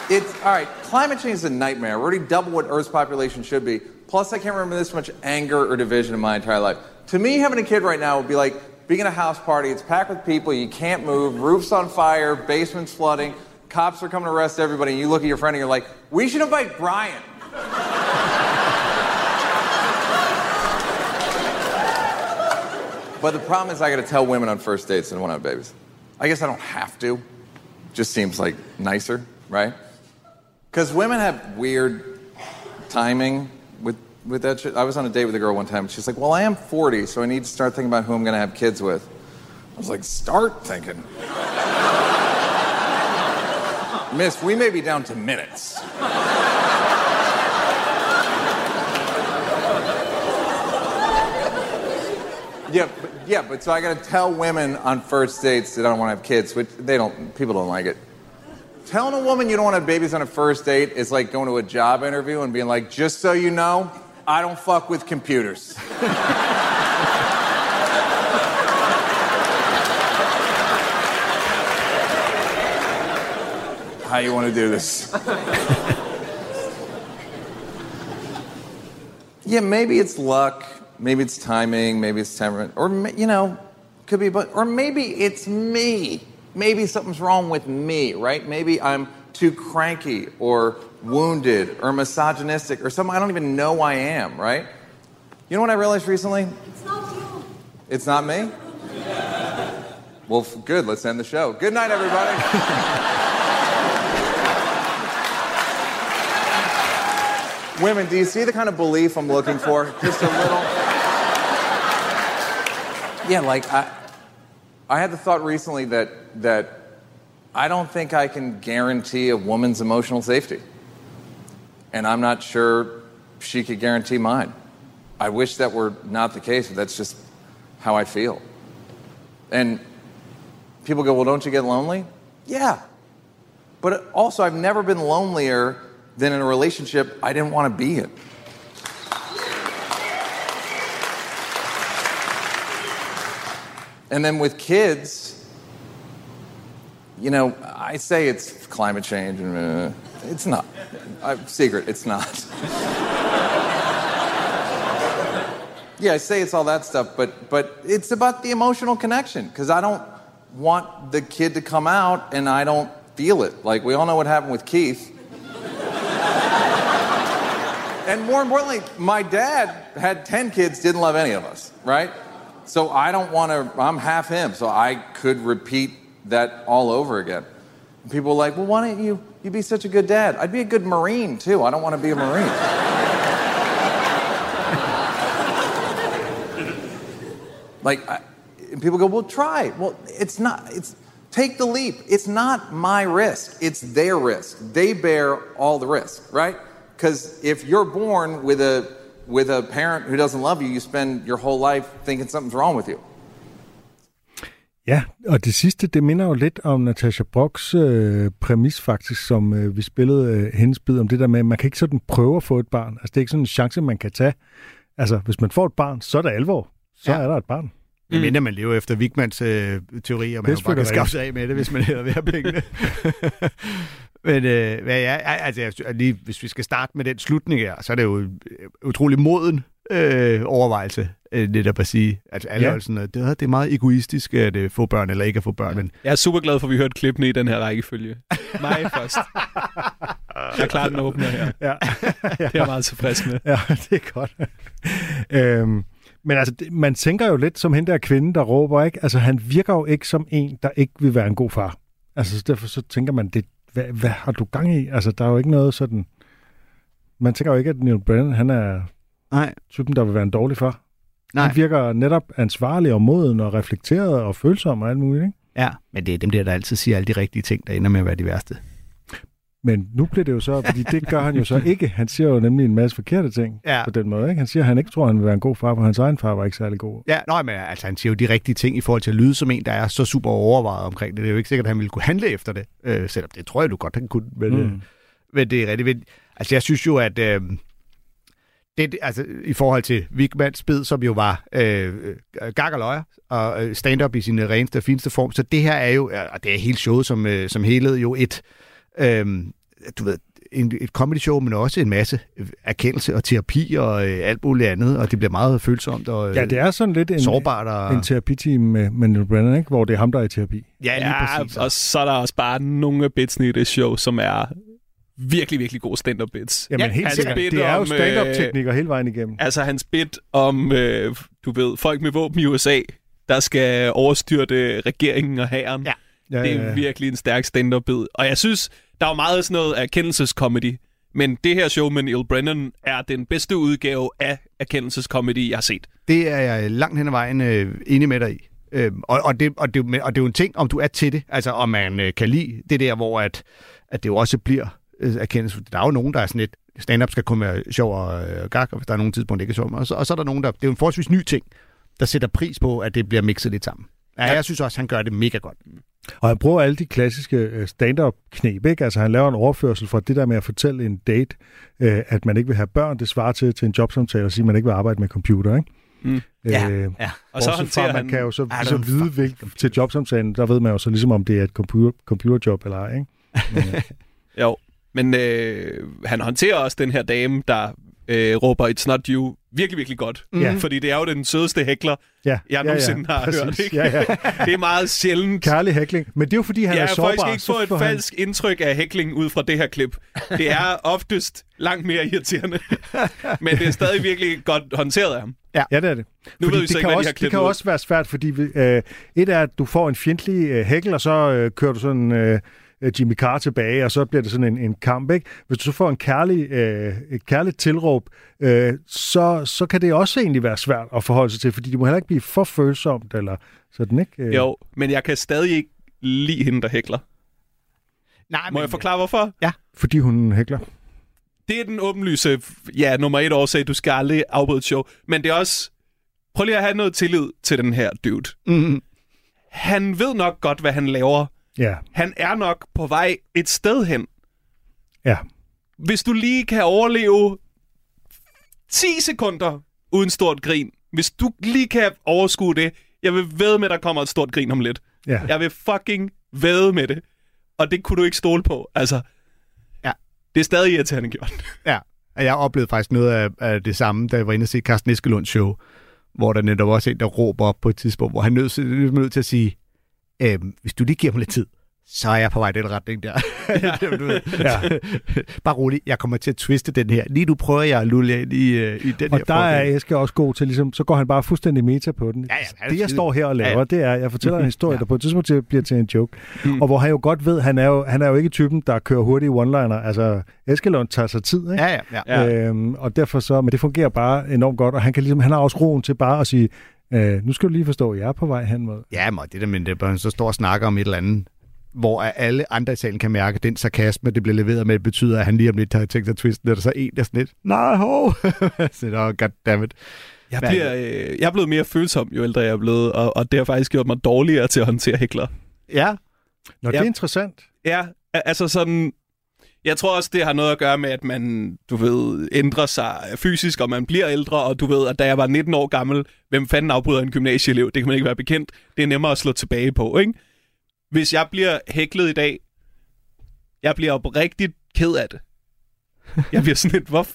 It's all right. Climate change is a nightmare. We're already double what Earth's population should be. Plus, I can't remember this much anger or division in my entire life. To me, having a kid right now would be like being at a house party. It's packed with people. You can't move. Roof's on fire. Basement's flooding. Cops are coming to arrest everybody. And you look at your friend and you're like, "We should invite Brian." but the problem is, I got to tell women on first dates I want to have babies. I guess I don't have to. Just seems like nicer, right? Because women have weird timing with, with that shit. I was on a date with a girl one time. She's like, Well, I am 40, so I need to start thinking about who I'm going to have kids with. I was like, Start thinking. Miss, we may be down to minutes. Yeah, but, yeah, but so I got to tell women on first dates that I don't want to have kids, which they don't. People don't like it. Telling a woman you don't want to have babies on a first date is like going to a job interview and being like, "Just so you know, I don't fuck with computers." How you want to do this? yeah, maybe it's luck. Maybe it's timing, maybe it's temperament, or you know, could be, but or maybe it's me. Maybe something's wrong with me, right? Maybe I'm too cranky or wounded or misogynistic or something I don't even know I am, right? You know what I realized recently? It's not you. It's not me? Well, good. Let's end the show. Good night, everybody. Women, do you see the kind of belief I'm looking for? Just a little. Yeah, like I, I had the thought recently that that I don't think I can guarantee a woman's emotional safety, and I'm not sure she could guarantee mine. I wish that were not the case, but that's just how I feel. And people go, "Well, don't you get lonely?" Yeah, but also I've never been lonelier than in a relationship I didn't want to be in. And then with kids, you know, I say it's climate change, and uh, it's not. I, secret, it's not. yeah, I say it's all that stuff, but but it's about the emotional connection because I don't want the kid to come out and I don't feel it. Like we all know what happened with Keith. and more importantly, my dad had 10 kids, didn't love any of us, right? So I don't want to, I'm half him, so I could repeat that all over again. And people are like, well, why don't you, you be such a good dad? I'd be a good Marine too. I don't want to be a Marine. like, I, and people go, well, try. Well, it's not, it's, take the leap. It's not my risk, it's their risk. They bear all the risk, right? Because if you're born with a, with a parent who doesn't love you, you spend your whole life thinking something's wrong with you. Ja, og det sidste, det minder jo lidt om Natasha Brocks øh, præmis faktisk, som øh, vi spillede øh, hendes bid om det der med, at man kan ikke sådan prøve at få et barn. Altså det er ikke sådan en chance, man kan tage. Altså hvis man får et barn, så er det alvor. Så Ja. er der et barn. Jeg mener, man lever efter Wigmans øh, teori, og man Det bare kan skaffe sig af med det, hvis man hellere vil have pengene. Men øh, hvad ja, altså, jeg, lige, hvis vi skal starte med den slutning her, så er det jo en utrolig moden øh, overvejelse, øh, netop at sige, at alle Ja. sådan, det, er- det er meget egoistisk at øh, få børn eller ikke at få børn, men Jeg er super glad for, at vi hørte klippene i den her rækkefølge. Mig først. Jeg klarer den åbner her. Ja. Det er jeg meget tilfreds med. Ja, det er godt. øhm, men altså, man tænker jo lidt som hende der kvinde, der råber, ikke? Altså, han virker jo ikke som en, der ikke vil være en god far. Altså, så derfor så tænker man, det, hvad, hvad har du gang i? Altså, der er jo ikke noget sådan... Man tænker jo ikke, at Neil Brennan, han er nej, typen, der vil være en dårlig far. nej. Han virker netop ansvarlig og moden og reflekteret og følsom og alt muligt, ikke? Ja, men det er dem der, der altid siger alle de rigtige ting, der ender med at være de værste. Men nu bliver det jo så, fordi det gør han jo så ikke. Han siger jo nemlig en masse forkerte ting Ja. på den måde. Ikke? Han siger, at han ikke tror, han vil være en god far, for hans egen far var ikke særlig god. Ja, nej, men altså, han siger jo de rigtige ting i forhold til at lyde som en, der er så super overvejet omkring det. Det er jo ikke sikkert, at han ville kunne handle efter det, øh, selvom det tror jeg, du godt han kunne. Men, mm. øh, men det er rigtig vildt. Altså, jeg synes jo, at øh, det, altså, i forhold til Vigmans bid, som jo var øh, gag og løjer, og øh, stand-up i sin reneste og fineste form, så det her er jo, og det er hele showet som, øh, som helhed, jo et, øh, du ved, en, et comedy show, men også en masse øh, erkendelse og terapi og øh, alt muligt andet, og det bliver meget følsomt og øh, Ja, det er sådan lidt en, sårbart. Og... en terapiteam med, med Neil Brennan, ikke? hvor det er ham, der er i terapi. Ja, lige Ja, præcis. og så er der også bare nogle af bitsene i det show, som er virkelig, virkelig gode stand-up bits. Jamen Ja, helt hans sikkert. bit Det er jo om, stand-up-teknikker hele vejen igennem. Altså hans bit om, øh, du ved, folk med våben i USA, der skal overstyrte regeringen og hæren. Ja. Ja, Det er virkelig en stærk stand-up bid. Og jeg synes, der er jo meget sådan noget erkendelsescomedy. Men det her show med Neil Brennan er den bedste udgave af erkendelsescomedy, jeg har set. Det er jeg langt hen ad vejen øh, enig med dig i. Øhm, og, og, det, og, det, og det er jo en ting, om du er til det. Altså, om man øh, kan lide det der, hvor at, at det jo også bliver øh, erkendelse. Der er jo nogen, der er sådan lidt, stand-up skal kun være sjov og øh, gag, og hvis der er nogle tidspunkt, det ikke er sjov. Og så, og så er der nogen, der, det er jo en forholdsvis ny ting, der sætter pris på, at det bliver mixet lidt sammen. Ja, jeg synes også, han gør det mega godt. Og han bruger alle de klassiske øh, stand-up-knep, ikke? Altså han laver en overførsel fra det der med at fortælle en date, øh, at man ikke vil have børn, det svarer til, til en jobsamtale og sige, at man ikke vil arbejde med computer, ikke? Mm. Ja, øh, ja. Og så fra, man han... kan jo så Ja, det er vide hvilken, til jobsamtalen, der ved man jo så ligesom, om det er et computer, computerjob eller ej, ikke? Jo, men øh, han håndterer også den her dame, der øh, råber It's not you virkelig, virkelig godt. Ja. Fordi det er jo den sødeste hækler, Ja, jeg nogensinde har præcis. hørt. Ikke? Ja, ja. det er meget sjældent. Kærlig hækling. Men det er jo fordi, han Ja, er sårbar. skal ikke så få et får han- falsk indtryk af hækling ud fra det her klip. Det er oftest langt mere irriterende. Men det er stadig virkelig godt håndteret af ham. Ja, det er det. Nu ved vi så det ikke, kan de også, har Det kan ud. også være svært, fordi øh, et er, at du får en fjendtlig øh, hækkel, og så øh, kører du sådan øh, Jimmy Carr tilbage, og så bliver det sådan en, en kamp. Ikke? Hvis du så får en kærlig, øh, et kærligt tilråb, øh, så, så kan det også egentlig være svært at forholde sig til, fordi det må heller ikke blive for følsomt, eller sådan, ikke? Øh, Jo, men jeg kan stadig ikke lide hende, der hækler. Nej, Må jeg forklare, hvorfor? Fordi hun hækler. Det er den åbenlyse, ja, nummer et årsag, du skal aldrig afbryde et show. Men det er også, prøv lige at have noget tillid til den her dude. Mm, Han ved nok godt, hvad han laver. Ja, Han er nok på vej et sted hen. ja. Hvis du lige kan overleve 10 sekunder uden stort grin, hvis du lige kan overskue det, jeg vil ved med, at der kommer et stort grin om lidt. ja. Jeg vil fucking væde med det. Og det kunne du ikke stole på. Altså, Ja. det er stadig irriterende gjort. Ja, og jeg oplevede faktisk noget af, af det samme, da jeg var inde og se Carsten Eskelunds show, hvor der netop også en, der råber op på et tidspunkt, hvor han nødt nødt til at sige, øhm, hvis du lige giver mig lidt tid, så er jeg på vej i den retning der. Ja. du ved. Ja. Bare rolig, jeg kommer til at twiste den her. Lige nu prøver jeg at lulle jer ind i, uh, i den her Og der er. Eske også god til, ligesom, så går han bare fuldstændig meta på den. Ja, ja, det, jeg står her og laver, Ja, ja. det er, jeg fortæller en historie, Ja. der på et tidspunkt bliver til en joke. Mm. Og hvor han jo godt ved, han er jo, han er jo ikke typen, der kører hurtige one-liner. Altså, Eskelund tager sig tid, ikke? Ja, ja. Ja. Øhm, og derfor så, men det fungerer bare enormt godt, og han, kan ligesom, han har også roen til bare at sige, øh, nu skal du lige forstå, at jeg er på vej hen mod. Ja, men det der, men det er, han så står og snakker om et eller andet, hvor alle andre i salen kan mærke, at den sarkasme, det bliver leveret med, betyder, at han lige om lidt har tænkt sig at twiste, og der så en, der er sådan lidt, nej, hov. så oh, goddammit. Jeg, bliver, øh, jeg er blevet mere følsom, jo ældre jeg er blevet, og, og det har faktisk gjort mig dårligere til at håndtere hækler. Ja, Nå, det Ja. er interessant. Ja, altså sådan... Jeg tror også, det har noget at gøre med, at man, du ved, ændrer sig fysisk, og man bliver ældre, og du ved, at da jeg var 19 år gammel, hvem fanden afbryder en gymnasieelev? Det kan man ikke være bekendt. Det er nemmere at slå tilbage på, ikke? Hvis jeg bliver hæklet i dag, jeg bliver oprigtigt ked af det. Jeg bliver sådan lidt, Hvor,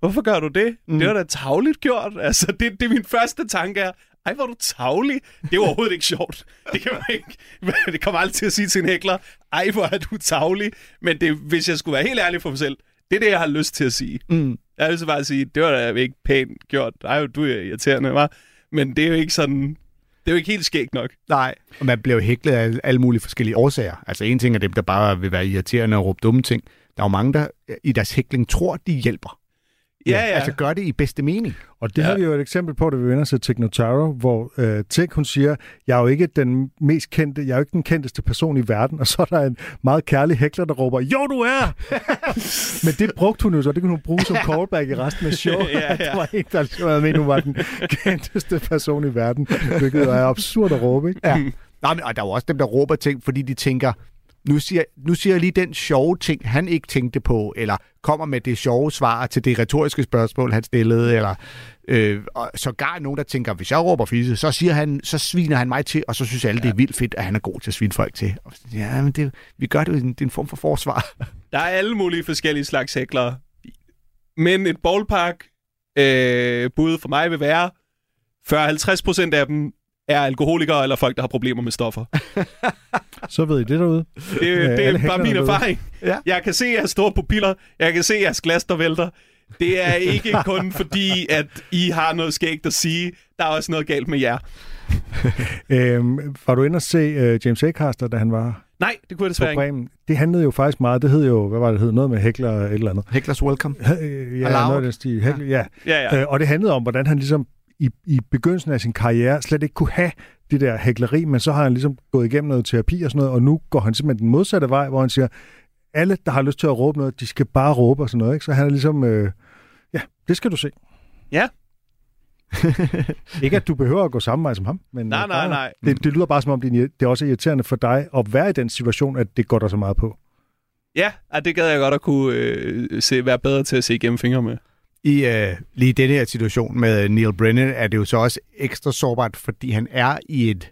hvorfor gør du det? Mm. Det var da tavligt gjort. Altså, det, det er min første tanke er, ej, hvor er du tavlig. Det er jo overhovedet ikke sjovt. Det kan man ikke. Det kommer aldrig til at sige til en hækler, ej, hvor er du tavlig. Men det, hvis jeg skulle være helt ærlig for mig selv, det er det, jeg har lyst til at sige. mm. Jeg har lyst til bare at sige, det var da ikke pænt gjort. Ej, du er irriterende, var. Men det er jo ikke sådan... Det er jo ikke helt skægt nok. nej. Og man bliver jo hæklet af alle mulige forskellige årsager. Altså en ting er dem, der bare vil være irriterende og råbe dumme ting. Der er jo mange, der i deres hækling tror, de hjælper. Ja, ja. Altså gør det i bedste mening. Og det Ja. har vi jo et eksempel på, da vi vender til Technotaro, hvor øh, Tech, hun siger, jeg er jo ikke den mest kendte, jeg er jo ikke den kendteste person i verden, og så er der en meget kærlig hækler, der råber, jo du er! Men det brugte hun jo så, det kunne hun bruge som callback i resten af showet. Ja, ja. Der var en, der havde med, hun var den kendteste person i verden, hvilket er absurd at råbe, ikke? Ja. Nej, men, og der er jo også dem, der råber ting, fordi de tænker, nu siger, nu siger jeg lige den sjove ting, han ikke tænkte på, eller kommer med det sjove svar til det retoriske spørgsmål, han stillede, eller øh, og sågar nogen, der tænker, hvis jeg råber fisse, så, siger han, så sviner han mig til, og så synes alle, ja. det er vildt fedt, at han er god til at svine folk til. Og, ja, men det, vi gør det jo, det er en form for forsvar. Der er alle mulige forskellige slags hæklere. Men et ballpark øh, bud for mig vil være, 40-50% af dem er alkoholikere eller folk, der har problemer med stoffer. Så ved I det derude. Det, Ja, det er bare min erfaring. Ja. Jeg kan se jeres store pupiller. Jeg kan se jeres glas, der vælter. Det er ikke kun fordi, at I har noget skægt at sige. Der er også noget galt med jer. Øhm, var du inde og se uh, James Acaster, da han var Nej, det kunne jeg desværre ikke. Det handlede jo faktisk meget, det hed jo, hvad var det, hed? Noget med hækler og et eller andet. Hecklers welcome. Ja, Allowed. noget af den stil. Hækler, ja. Ja, ja. Øh, og det handlede om, hvordan han ligesom i, i begyndelsen af sin karriere slet ikke kunne have det der hækleri, men så har han ligesom gået igennem noget terapi og sådan noget, og nu går han simpelthen den modsatte vej, hvor han siger, alle, der har lyst til at råbe noget, de skal bare råbe og sådan noget. Ikke? Så han er ligesom, øh, ja, det skal du se. Ja. ikke at du behøver at gå samme vej som ham, men Nej, øh, nej, nej. Det, det lyder bare som om, det er, også irriterende for dig at være i den situation, at det går der så meget på. Ja, det gad jeg godt at kunne øh, se, være bedre til at se igennem fingre med. I øh, lige den her situation med Neil Brennan er det jo så også ekstra sårbart, fordi han er i et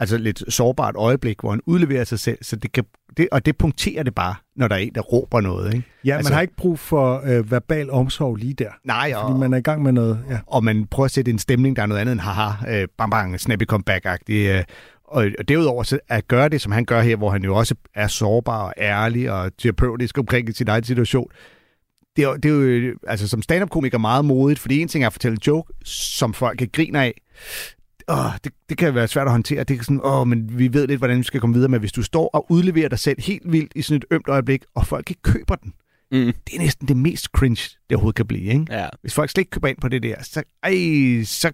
altså lidt sårbart øjeblik, hvor han udleverer sig selv, så det kan, det, og det punkterer det bare, når der er en, der råber noget. Ikke? Ja, altså, Altså- man har ikke brug for øh, verbal omsorg lige der, Nej, og, fordi man er i gang med noget. Ja. og man prøver at sætte en stemning, der er noget andet end haha, øh, bang bang, snappy comeback-agtig. Øh, og, og derudover så at gøre det, som han gør her, hvor han jo også er sårbar og ærlig og terapeutisk omkring sin egen situation, det er, jo- det er jo øh, altså, som stand-up-komiker meget modigt, fordi en ting er at fortælle en joke, som folk kan grine af. Åh, det, det kan være svært at håndtere. Det er sådan, åh, men vi ved lidt, hvordan vi skal komme videre med. Hvis du står og udleverer dig selv helt vildt i sådan et ømt øjeblik, og folk ikke køber den, Mm. det er næsten det mest cringe, det overhovedet kan blive. Ikke? Ja. Hvis folk slet ikke køber ind på det der, så, ej, så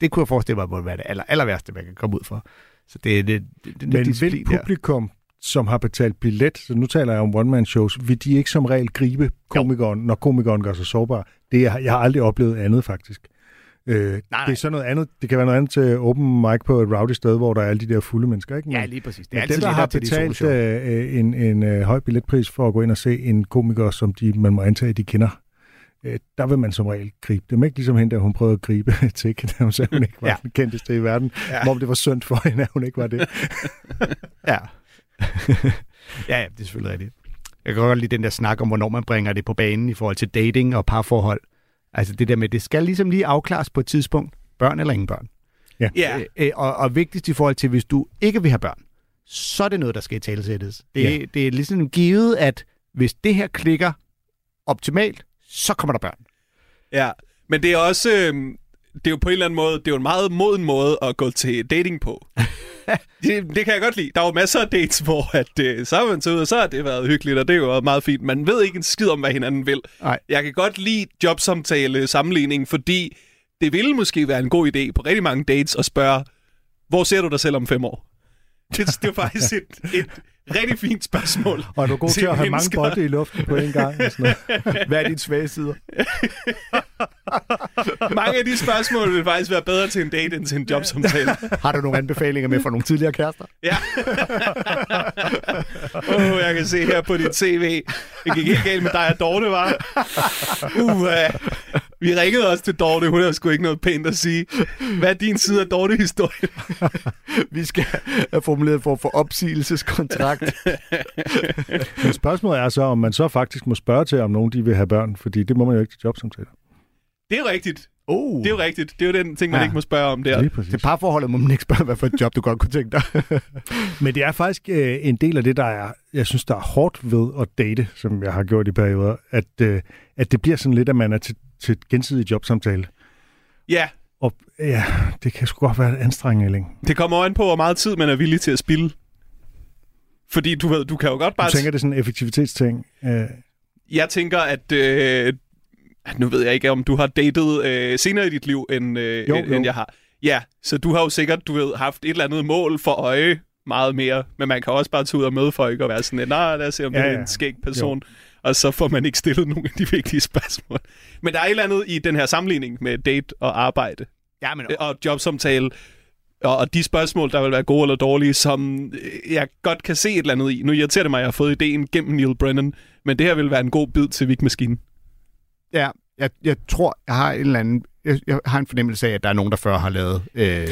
det kunne jeg forestille mig, må være det aller, aller værste, man kan komme ud for. Så det er det, det, det, Men vil publikum, som har betalt billet, så nu taler jeg om one-man-shows, vil de ikke som regel gribe komikeren, når komikeren gør sig sårbar? Det er, jeg har aldrig oplevet andet, faktisk. Øh, nej, nej. Det er så noget andet. Det kan være noget andet til open mic på et rowdy sted, hvor der er alle de der fulde mennesker, ikke? Ja, Men- lige præcis. Det Men er altid dem, der har til de betalt soloshow. øh, en, en øh, høj billetpris for at gå ind og se en komiker, som de, man må antage, de kender, øh, der vil man som regel gribe dem. Ikke ligesom hende, der hun prøvede at gribe til, da hun sagde, hun ikke var Ja. ja. den kendteste i verden. Ja. Ja. Hvor det var synd for hende, at hun ikke var det. Ja. ja, ja, det er selvfølgelig rigtigt. Jeg kan godt lide den der snak om, hvornår man bringer det på banen i forhold til dating og parforhold. Altså det der med, det skal ligesom lige afklares på et tidspunkt. Børn eller ingen børn. Ja. Øh, øh, og, og vigtigst i forhold til, hvis du ikke vil have børn, så er det noget, der skal i talesættes. Det, Ja. det er ligesom givet, at hvis det her klikker optimalt, så kommer der børn. Ja, men det er også... Øh, det er jo på en eller anden måde, det er jo en meget moden måde at gå til dating på. det, det kan jeg godt lide. Der er jo masser af dates, hvor at, øh, så er man så ud, og så har det været hyggeligt, og det er jo meget fint. Man ved ikke en skid om, hvad hinanden vil. Nej. Jeg kan godt lide jobsamtale sammenligning, fordi det ville måske være en god idé på rigtig mange dates at spørge, hvor ser du dig selv om fem år? Det, det er faktisk et, et rigtig fint spørgsmål. Og er du god til at have mange bolde i luften på en gang? Og sådan noget. Hvad er dine svage sider? Mange af de spørgsmål vil faktisk være bedre til en date end til en jobsamtale. Har du nogle anbefalinger med fra nogle tidligere kærester? Ja. oh, jeg kan se her på dit CV. Det gik ikke galt med dig og Dorte, var. Uh, uh, vi ringede også til Dorte. Hun har sgu ikke noget pænt at sige. Hvad er din side af Dorte-historien? Vi skal have formuleret en form for opsigelseskontrakt. Men spørgsmålet er så, om man så faktisk må spørge til, om nogen de vil have børn, fordi det må man jo ikke til jobsamtaler. Det er jo rigtigt. Oh. Det er jo rigtigt. Det er jo den ting, man Ja. ikke må spørge om der. Lige præcis. Til parforholdet må man ikke spørge, hvad for et job du godt kunne tænke dig. Men det er faktisk øh, en del af det, der er, jeg synes, der er hårdt ved at date, som jeg har gjort i perioder, at, øh, at det bliver sådan lidt, at man er til, til gensidig jobsamtale. Ja, Og ja, det kan sgu godt være et anstrengende, Elling. det kommer jo an på, hvor meget tid man er villig til at spille. Fordi du ved, du kan jo godt bare... Du tænker, det er sådan en effektivitetsting. Øh, Jeg tænker, at... Øh, Nu ved jeg ikke, om du har datet øh, senere i dit liv, end, øh, Jo, end, jo. end jeg har. Ja, så du har jo sikkert, du ved, haft et eller andet mål for øje meget mere, men man kan også bare tage ud og møde folk og være sådan, nej, lad os se, om ja, det er en skæg person, og så får man ikke stillet nogle af de vigtige spørgsmål. Men der er et eller andet i den her sammenligning med date og arbejde Ja, men og jobsamtale, og, og de spørgsmål, der vil være gode eller dårlige, som øh, jeg godt kan se et eller andet i. Nu irriterer det mig, at jeg har fået ideen gennem Neil Brennan, men det her vil være en god bid til Vigmaskinen. ja, jeg, jeg tror, jeg har en eller anden... Jeg, jeg har en fornemmelse af, at der er nogen, der før har lavet øh,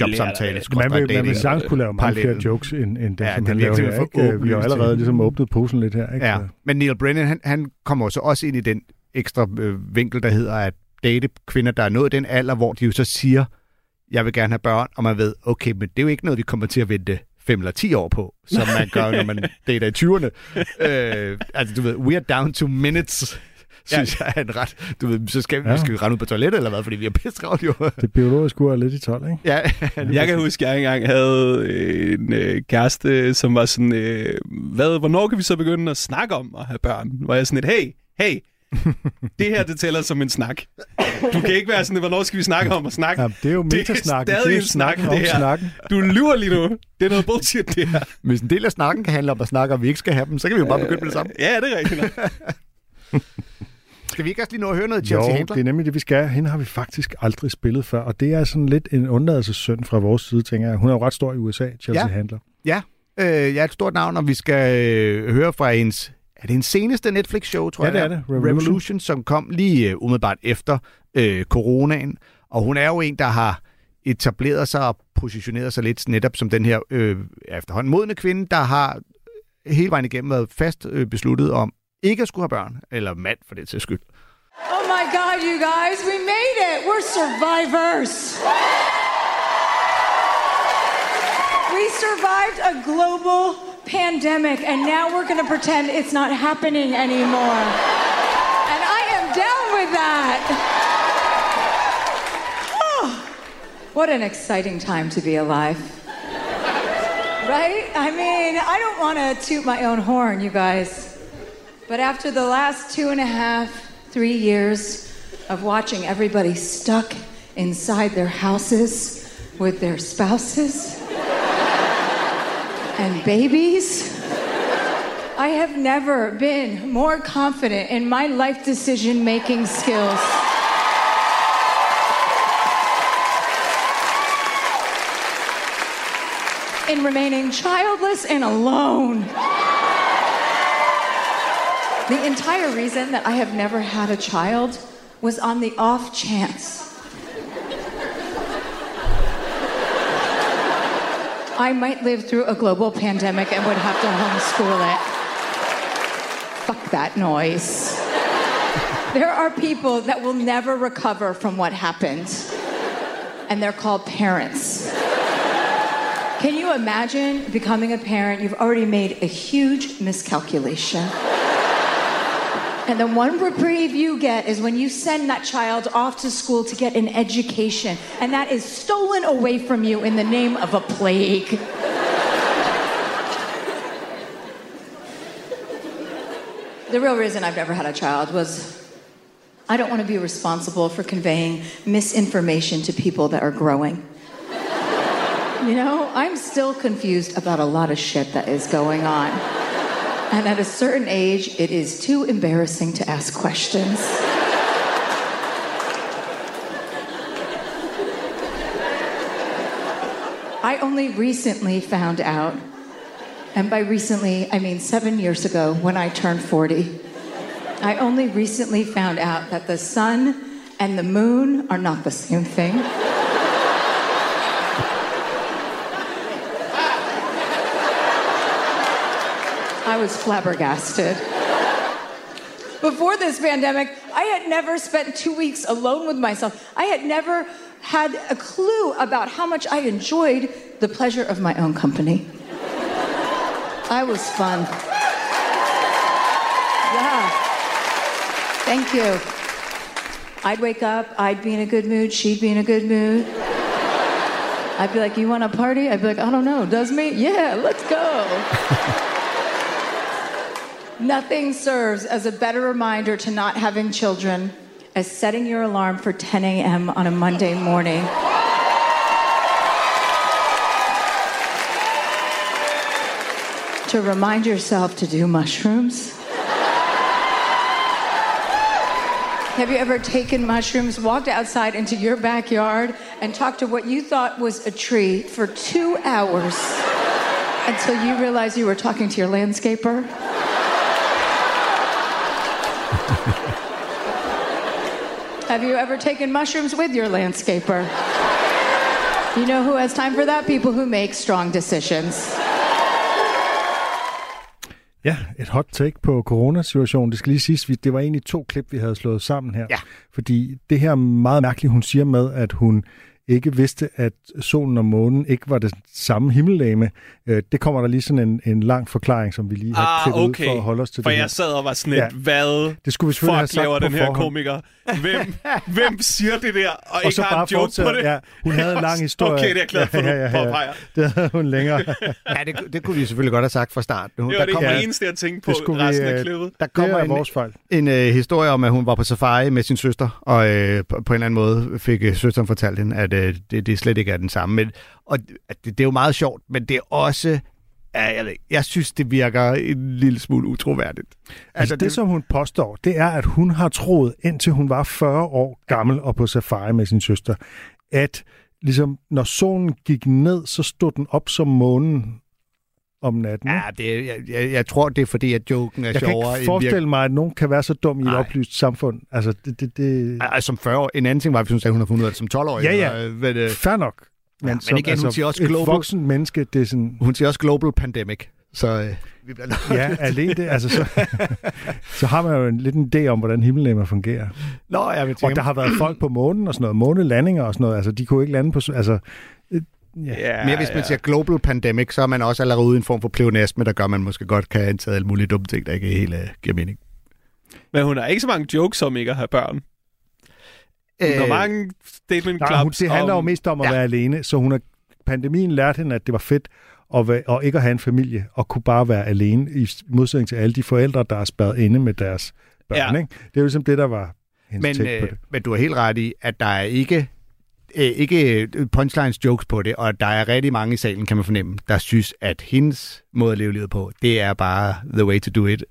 jobsamtale. Man vil, man vil sagtens kunne lave mange flere jokes, end, end det, Ja, som det er han laver her. Ikke? Vi har allerede ligesom åbnet posen lidt her. Ikke? Ja, men Neil Brennan, han, han kommer så også ind i den ekstra øh, vinkel, der hedder at date kvinder, der er nået den alder, hvor de jo så siger, jeg vil gerne have børn, og man ved, okay, men det er jo ikke noget, vi kommer til at vente 5 eller 10 år på, som man gør, når man dater i 20'erne. Øh, altså, du ved, we are down to minutes, synes ja. jeg er en ret... Du ved, så skal vi, Ja. skal vi rende ud på toilettet, eller hvad, fordi vi er pisse travlt, jo. Det biologiske ur er lidt i 12, ikke? ja, Jeg kan huske, at jeg engang havde en øh, kæreste, som var sådan, øh, hvad, hvornår kan vi så begynde at snakke om at have børn? Hvor jeg sådan et, hey, hey, det her, det tæller som en snak. Du kan ikke være sådan, hvornår skal vi snakke om at snakke? Ja, det er jo Det er metasnakken. stadig det er en snak, det om her. snakken. Du lyver lige nu. Det er noget bullshit, det her. Hvis en del af snakken kan handle om at snakke, og vi ikke skal have dem, så kan vi jo bare begynde med det samme. Ja, det er rigtigt. Skal vi ikke også lige nå at høre noget Jo, Chelsea Handler? det er nemlig det, vi skal. Hende har vi faktisk aldrig spillet før, og det er sådan lidt en undladelsessynd fra vores side, tænker jeg. Hun er jo ret stor i USA, Chelsea Ja. Handler. Ja, øh, jeg er et stort navn, og vi skal øh, høre fra hendes... Er det en seneste Netflix-show, tror Ja, jeg? det er det. Revolution. Revolution. Revolution, som kom lige øh, umiddelbart efter øh, coronaen. Og hun er jo en, der har etableret sig og positioneret sig lidt netop som den her øh, efterhånden modne kvinde, der har hele vejen igennem været fast øh, besluttet om ikke at skulle have børn, eller mand for det til skyld. Oh my God, you guys, we made it. We're survivors. We survived a global pandemic, and now we're going to pretend it's not happening anymore. And I am down with that. Oh, what an exciting time to be alive. Right? I mean, I don't want to toot my own horn, you guys. But after the last two and a half, three years of watching everybody stuck inside their houses with their spouses and babies, I have never been more confident in my life decision making skills. In remaining childless and alone. The entire reason that I have never had a child was on the off chance. I might live through a global pandemic and would have to homeschool it. Fuck that noise. There are people that will never recover from what happened, and they're called parents. Can you imagine becoming a parent? You've already made a huge miscalculation. And the one reprieve you get is when you send that child off to school to get an education, and that is stolen away from you in the name of a plague. the real reason I've never had a child was I don't want to be responsible for conveying misinformation to people that are growing. You know, I'm still confused about a lot of shit that is going on. And at a certain age, it is too embarrassing to ask questions. I only recently found out, and by recently, I mean seven years ago when I turned 40, I only recently found out that the sun and the moon are not the same thing. Was flabbergasted. Before this pandemic, I had never spent two weeks alone with myself. I had never had a clue about how much I enjoyed the pleasure of my own company. I was fun. Yeah. Thank you. I'd wake up, I'd be in a good mood, she'd be in a good mood. I'd be like, You want to party? I'd be like, I don't know. Does me? Yeah, let's go. Nothing serves as a better reminder to not having children as setting your alarm for 10 a.m. on a Monday morning. to remind yourself to do mushrooms. Have you ever taken mushrooms, walked outside into your backyard, and talked to what you thought was a tree for two hours until you realized you were talking to your landscaper? Have you ever taken mushrooms with your landscaper? You know who has time for that? People who make strong decisions. Ja, et hot take på coronasituationen. Det skal lige siges, det var egentlig to klip, vi havde slået sammen her. Ja. Fordi det her er meget mærkeligt, hun siger med, at hun ikke vidste, at solen og månen ikke var det samme himmellegeme. Øh, Det kommer der lige sådan en, en lang forklaring, som vi lige har Ah, klippet okay. ud for at holde os til For det her. jeg sad og var sådan lidt, Ja. hvad Det skulle vi selvfølgelig have fuck sagt laver den her forhånd. komiker? Hvem, hvem siger det der, og, Og ikke så har bare en joke på det? Ja, hun havde en lang historie. Okay, det er jeg glad for, Ja, ja, ja, ja. Det havde hun længere. Ja, det, det kunne vi selvfølgelig godt have sagt fra start. Nu, Det var det kommer, ja. eneste, jeg tænkte på Det skulle vi, resten af øh, klippet. der Det kommer er en, vores fejl. en øh, historie om, at hun var på safari med sin søster, og øh, på, på en eller anden måde fik øh, søsteren fortalt hende, at øh, det, det slet ikke er den samme. Men, og det, det er jo meget sjovt, men det er også... Jeg, jeg synes, det virker en lille smule utroværdigt. Altså det, det, som hun påstår, det er, at hun har troet, indtil hun var 40 år gammel og på safari med sin søster, at ligesom, når solen gik ned, så stod den op som månen om natten. Ja, det, jeg, jeg, jeg tror, det er fordi, at joken er jeg kan sjovere ikke forestille mig, at nogen kan være så dum i et Nej. oplyst samfund. Altså, det... det, det... Altså, som 40 år. En anden ting var, hvis hun sagde, at hun har fundet ud af det som 12-årig. Ja, ja. Eller, hvad det, Fair nok. Men, men som, igen, hun altså, siger også et global- voksen menneske, det er sådan... hun siger også global pandemic. Så øh, vi bliver nødt Ja, alene det, altså så, så har man jo en, lidt en idé om, hvordan himmellemmer fungerer. Nå, jeg vil Og der har været folk på månen og sådan noget, månelandinger og sådan noget, altså de kunne ikke lande på, altså, øh, ja. Ja, Mere hvis man siger global pandemic, så er man også allerede ude i en form for pleonasme, der gør, at man måske godt kan antage alle mulige dumme ting, der ikke helt uh, giver mening. Men hun har ikke så mange jokes om ikke at have børn. Hun har mange statement Nej, hun, det handler om... jo mest om at Ja. være alene, så hun har, pandemien lærte hende, at det var fedt at, være, og ikke at have en familie, og kunne bare være alene, i modsætning til alle de forældre, der er spadet inde med deres børn. Ja. Ikke? Det er jo ligesom det, der var hendes Men, på øh, det. men du har helt ret i, at der er ikke, øh, ikke øh, punchlines jokes på det, og der er rigtig mange i salen, kan man fornemme, der synes, at hendes måde at leve livet på, det er bare the way to do it.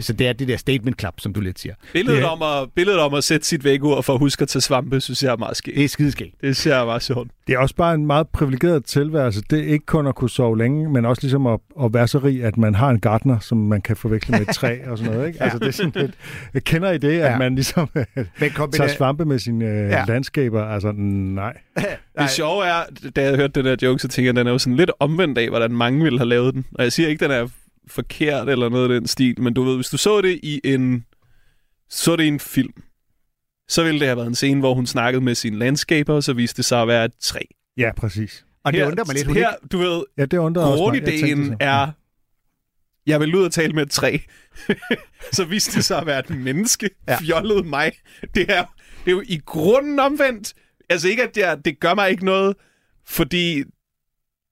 Så det er det der statement club, som du lidt siger. Billedet, Det er- om at, billedet om at sætte sit vægur for at huske at tage svampe, synes jeg er meget skægt. Det er skideskægt. Det synes jeg meget sjovt. Det er også bare en meget privilegeret tilværelse. Det er ikke kun at kunne sove længe, men også ligesom at, at være så rig, at man har en gartner, som man kan forveksle med et træ og sådan noget. Ikke? Altså, det er sådan lidt, jeg kender I det, at Ja. man ligesom Men tager kombina- svampe med sine øh, Ja. landskaber? Altså, nej. Det sjove er, da jeg hørte den der joke, så tænker jeg, at den er jo sådan lidt omvendt af, hvordan mange ville have lavet den. Og jeg siger ikke, at den er forkert eller noget af den stil, men du ved, hvis du så det i en, så det i en film, så ville det have været en scene, hvor hun snakkede med sine landskaber, og så viste det sig at være et træ. Ja, præcis. Og det her, undrer mig lidt, hun her, ikke... du ved, Ja, det undrer også mig. Er, jeg vil ud og tale med et træ. så viste det sig at være et menneske. Ja. Fjollet mig. Det er, det er jo i grunden omvendt. Altså ikke, at jeg, det gør mig ikke noget, fordi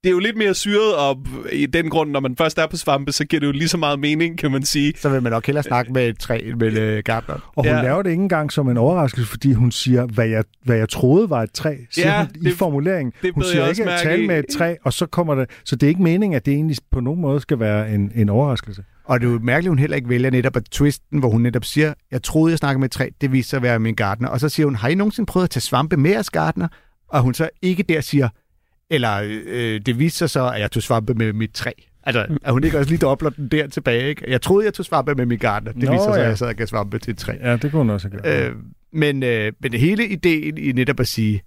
det er jo lidt mere syret, og i den grund, når man først er på svampe, så giver det jo lige så meget mening, kan man sige. Så vil man nok hellere snakke med et træ end med øh, gartner. Og hun Ja. laver det ikke engang som en overraskelse, fordi hun siger, hvad jeg, hvad jeg troede var et træ, siger Ja, hun i det- formuleringen. det Hun siger jeg ikke at tale i. med et træ, og så kommer det... Så det er ikke meningen, at det egentlig på nogen måde skal være en, en overraskelse. Og det er jo mærkeligt, at hun heller ikke vælger netop at twisten, hvor hun netop siger, jeg troede, jeg snakkede med et træ, det viste sig at være min gartner. Og så siger hun, har I nogensinde prøvet at tage svampe med jeres gartner? Og hun så ikke der siger, eller øh, det viste sig så, at jeg tog svampe med mit træ. Altså, at hun ikke også lige dobler den der tilbage, ikke? Jeg troede, jeg tog svampe med min gartner. Det Nå, viste sig så, at ja. jeg sad og gav svampe til et træ. Ja, det kunne hun også gjort. Øh, men, øh, men hele ideen i netop at sige,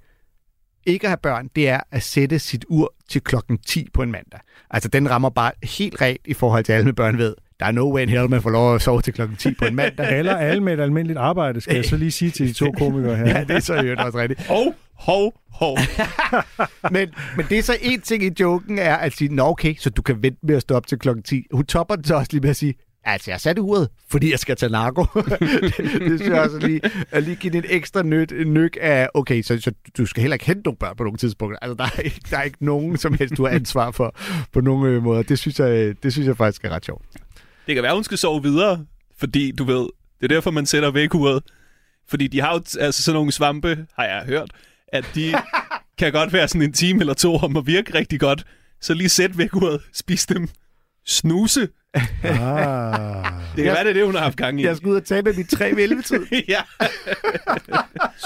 ikke at have børn, det er at sætte sit ur til klokken 10 på en mandag. Altså, den rammer bare helt rent i forhold til alle med børn ved. Der er no way in hell, man får lov at sove til klokken 10 på en mandag. Eller alle med et almindeligt arbejde, skal jeg så lige sige til de to komikere her. ja, det er så øvrigt også rigtigt. Hov, hov, hov. Men, men det er så en ting i joken, er at sige, nå okay, så du kan vente med at stå op til klokken 10. Hun topper den så også lige med at sige, altså jeg satte uret, fordi jeg skal tage narko. det, det synes jeg også lige, at lige give en ekstra nyt, en nyk af, okay, så, så du skal heller ikke hente nogle børn på nogle tidspunkter. Altså der er, ikke, der er ikke nogen som helst, du har ansvar for på nogen øh, måder. Det synes, jeg, det synes jeg faktisk er ret sjovt. Det kan være, hun skal sove videre, fordi du ved, det er derfor, man sætter vækuret. Fordi de har jo altså sådan nogle svampe, har jeg hørt, at de kan godt være sådan en time eller to om at virke rigtig godt. Så lige sæt væk uret, spis dem, snuse. Ah. Det kan være, det er det, hun har haft gang i. Jeg skal ud og tage med mit tre velvetid. ja.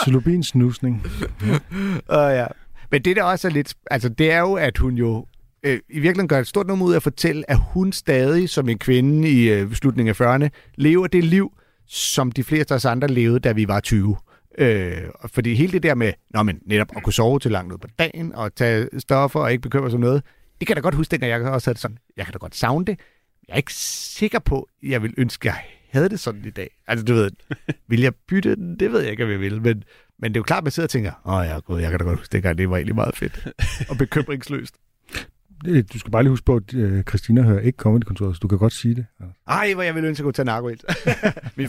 Xylobin snusning. Uh, ja. Men det der også er lidt... Altså, det er jo, at hun jo øh, i virkeligheden gør et stort nummer ud af at fortælle, at hun stadig, som en kvinde i øh, slutningen af 40'erne, lever det liv, som de fleste af os andre levede, da vi var 20. Øh, fordi hele det der med, nå, men netop at kunne sove til langt ud på dagen, og tage stoffer og ikke bekymre sig om noget, det kan da godt huske, dengang jeg også havde det sådan, jeg kan da godt savne det. Jeg er ikke sikker på, at jeg vil ønske, at jeg havde det sådan i dag. Altså, du ved, vil jeg bytte den? Det ved jeg ikke, om jeg vil, men, men det er jo klart, at man sidder og tænker, åh ja, gud, jeg kan da godt huske, dengang det var egentlig meget fedt og bekymringsløst. Det- Du skal bare lige huske på, at øh, Christina hører ikke Comedy-kontoret, så du kan godt sige det. Ej, hvor jeg vil ønske, at jeg kunne tage narko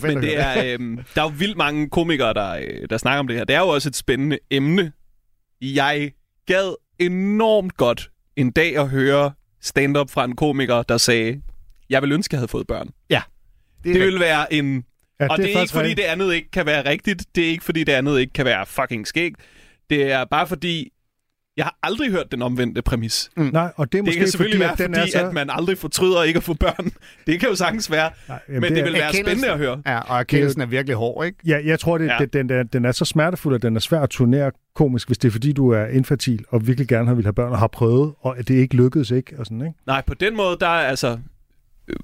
forældre Men det er, øhm, der er jo vildt mange komikere, der, øh, der snakker om det her. Det er jo også et spændende emne. Jeg gad enormt godt en dag at høre stand-up fra en komiker, der sagde, jeg vil ønske, jeg havde fået børn. det, er Det ville være en... Ja, og det er, ikke faktisk fordi rigtigt. det andet ikke kan være rigtigt. Det er ikke fordi det andet ikke kan være fucking skægt. Det er bare fordi, jeg har aldrig hørt den omvendte præmis. Nej, og det er Det måske kan selvfølgelig fordi, være, at den fordi er så... at man aldrig fortryder ikke at få børn. Det kan jo sagtens være. Nej, Men det, er- vil være spændende at høre. Ja, og erkendelsen er virkelig hård, ikke? Ja, jeg tror, det, Ja. det, den, den, den er så smertefuld, at den er svær at turnere komisk, hvis det er fordi, du er infertil og virkelig gerne har vil have børn og har prøvet, og at det ikke lykkedes ikke, og sådan, ikke? Nej, på den måde, der er altså... Øh,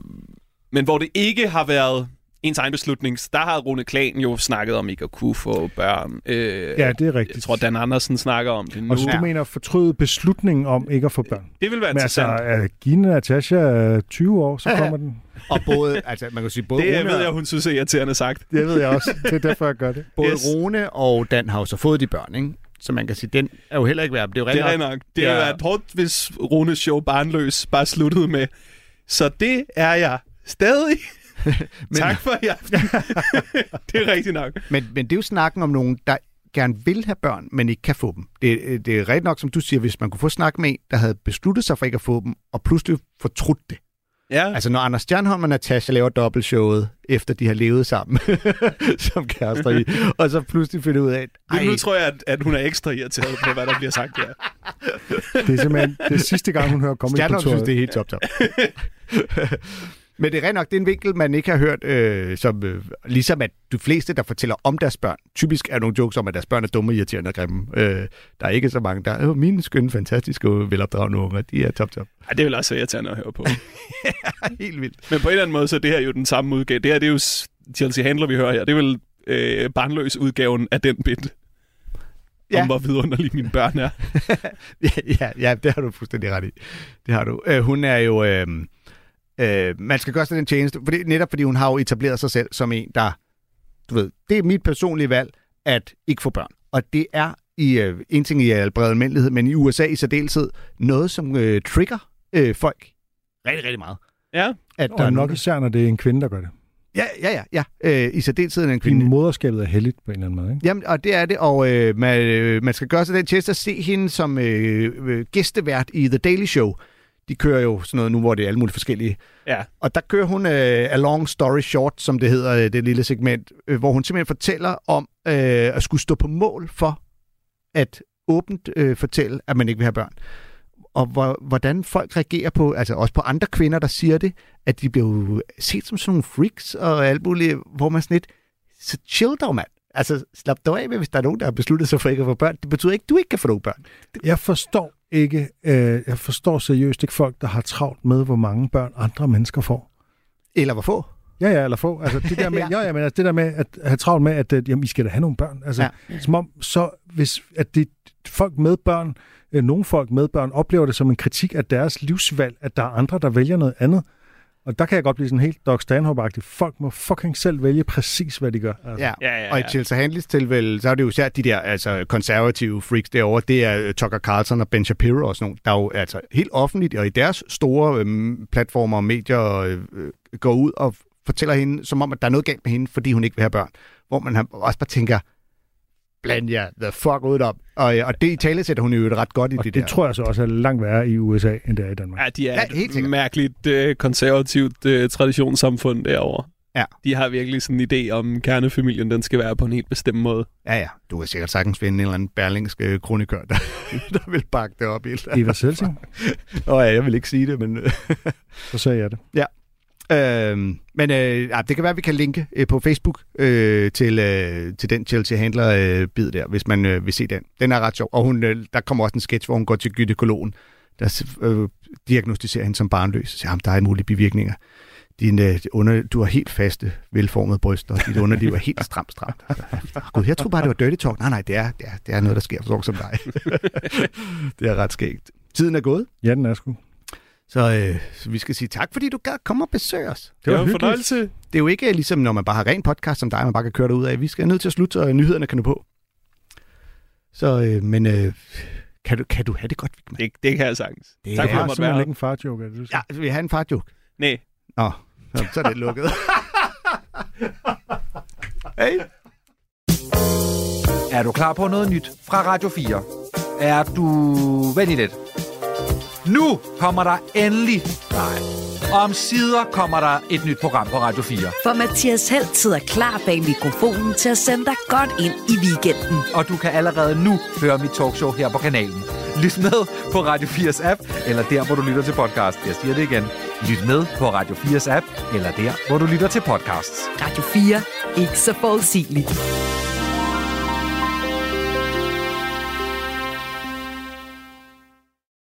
men hvor det ikke har været ens egen beslutning, der har Rune Klan jo snakket om ikke at kunne få børn. Øh, Ja, det er rigtigt. Jeg tror, Dan Andersen snakker om det nu. Og så du mener fortryde beslutningen om ikke at få børn. Det vil være Men altså, interessant. er Gina Natasha er 20 år, så kommer den. Og både, altså man kan sige, både det Rune, ved jeg, hun synes er irriterende sagt. Det ved jeg også. Det er derfor, jeg gør det. både Yes. Rune og Dan har jo så fået de børn, ikke? Så man kan sige, den er jo heller ikke værd. Det er jo Det er nok. Det Ja. har været hårdt, hvis Runes show Barnløs bare sluttede med. Så det er jeg stadig. Men... Tak for i aften. det er rigtigt nok. Men, men det er jo snakken om nogen, der gerne vil have børn, men ikke kan få dem. Det, det er rigtigt nok, som du siger, hvis man kunne få snak med en, der havde besluttet sig for ikke at få dem, og pludselig fortrudt det. Ja, Altså når Anders Stjernholm og Natasha laver dobbeltshowet, efter de har levet sammen som kærester i, og så pludselig finder ud af, at ej, nu tror jeg, at, at hun er ekstra irriteret på, hvad der bliver sagt her. Det er simpelthen det er sidste gang, hun hører Stjernholm synes, det er helt top top. Men det er rent nok, det er en vinkel, man ikke har hørt, øh, som, øh, ligesom at de fleste, der fortæller om deres børn, typisk er nogle jokes om, at deres børn er dumme, irriterende og grimme. Øh, der er ikke så mange, der er øh, mine skønne, fantastiske, velopdragende unger, de er top top. Ej, det vil også være irriterende at høre på. Helt vildt. Men på en eller anden måde, så er det her jo den samme udgave. Det her, det er jo Chelsea Handler, vi hører her. Det er vel øh, barnløs udgaven af den bit. Ja. Ja. Om hvor vidunderlige mine børn er. ja, ja, ja, det har du fuldstændig ret i. Det har du. Øh, hun er jo... Øh, øh, man skal gøre sig den tjeneste, fordi, netop fordi hun har jo etableret sig selv som en, der... Du ved, det er mit personlige valg at ikke få børn. Og det er i øh, en ting i al bred almindelighed, men i USA i særdeleshed, noget, som øh, trigger øh, folk rigtig, rigtig meget. Ja. At Og nok især, når det er en kvinde, der gør det. Ja, ja, ja. ja. Øh, I særdeleshed en kvinde. moderskabet er heldigt på en eller anden måde, ikke? Jamen, og det er det, og øh, man, øh, man skal gøre sig den tjeneste at se hende som øh, øh, gæstevært i The Daily Show. De kører jo sådan noget nu, hvor det er alle mulige forskellige. Ja. Og der kører hun øh, A Long Story Short, som det hedder, øh, det lille segment, øh, hvor hun simpelthen fortæller om øh, at skulle stå på mål for at åbent øh, fortælle, at man ikke vil have børn. Og hvor, hvordan folk reagerer på, altså også på andre kvinder, der siger det, at de bliver jo set som sådan nogle freaks og alt muligt, hvor man sådan lidt, så chill dog, mand. Altså, slap dog af med, hvis der er nogen, der har besluttet sig for ikke at få børn. Det betyder ikke, at du ikke kan få nogle børn. Jeg forstår ikke, øh, jeg forstår seriøst ikke folk, der har travlt med, hvor mange børn andre mennesker får. Eller hvor få. Ja, ja, eller få. Altså, det der med, Ja. ja. ja, men altså, det der med at have travlt med, at øh, jamen, I skal da have nogle børn. Altså, ja. som om, så hvis at det, folk med børn, øh, nogle folk med børn, oplever det som en kritik af deres livsvalg, at der er andre, der vælger noget andet. Og der kan jeg godt blive sådan helt Doc Stanhope-agtig. Folk må fucking selv vælge præcis, hvad de gør. Altså. Ja. Ja, ja, Og i ja. Chelsea Handleys tilfælde, så er det jo især de der altså, konservative freaks derovre. Det er øh, Tucker Carlson og Ben Shapiro og sådan nogle, der jo altså helt offentligt og i deres store øhm, platformer og medier øh, øh, går ud og fortæller hende, som om, at der er noget galt med hende, fordi hun ikke vil have børn. Hvor man har- også bare tænker, bland jer the fuck ud op. Og, øh, og det i tale sætter hun jo ret godt i Og det, det der. tror jeg så også er langt værre i USA, end det er i Danmark. Ja, de er Ja, ja, helt et sikkert. mærkeligt øh, konservativt øh, traditionssamfund derovre. Ja. De har virkelig sådan en idé om, kernefamilien den skal være på en helt bestemt måde. Ja, ja. Du kan sikkert sagtens finde en eller anden berlingsk øh, kronikør, der, der vil bakke det op andet. Eva Selsing, Åh ja, jeg vil ikke sige det, men... så sagde jeg det. Øhm, men øh, ja, det kan være, at vi kan linke øh, på Facebook øh, til, øh, til den Chelsea Handler øh, bid der, hvis man øh, vil se den. Den er ret sjov. Og hun, øh, der kommer også en sketch, hvor hun går til gynekologen, der øh, diagnostiserer hende som barnløs. Så siger han, der er mulige bivirkninger. Din, øh, under, du har helt faste, velformede bryster, og dit underliv er helt stramt, stramt. Gud, jeg tror bare, det var dirty talk. Nej, nej, det er, det er, det er noget, der sker for som dig. det er ret skægt. Tiden er gået, Ja, den er sgu så, øh, så vi skal sige tak, fordi du gad komme og besøge os. Det var en fornøjelse. Det er jo ikke ligesom, når man bare har ren podcast som dig, man bare kan køre ud af. Vi skal nødt til at slutte, så nyhederne kan nu på. Så, øh, men øh, kan, du, kan du have det godt, Vigman? Det, det kan jeg sagtens. Det tak er for, at har måtte simpelthen være ikke en fartjoke, er det du siger? Ja, vil jeg have en fartjoke? Nej. Nå, så, så er det lukket. hey. Er du klar på noget nyt fra Radio 4? Er du... Vent lidt. Nu kommer der endelig... Nej. Om sider kommer der et nyt program på Radio 4. For Mathias Helt sidder klar bag mikrofonen til at sende dig godt ind i weekenden. Og du kan allerede nu høre mit talkshow her på kanalen. Lyt med på Radio 4's app, eller der, hvor du lytter til podcast. Jeg siger det igen. Lyt med på Radio 4's app, eller der, hvor du lytter til podcasts. Radio 4. Ikke så forudsigeligt.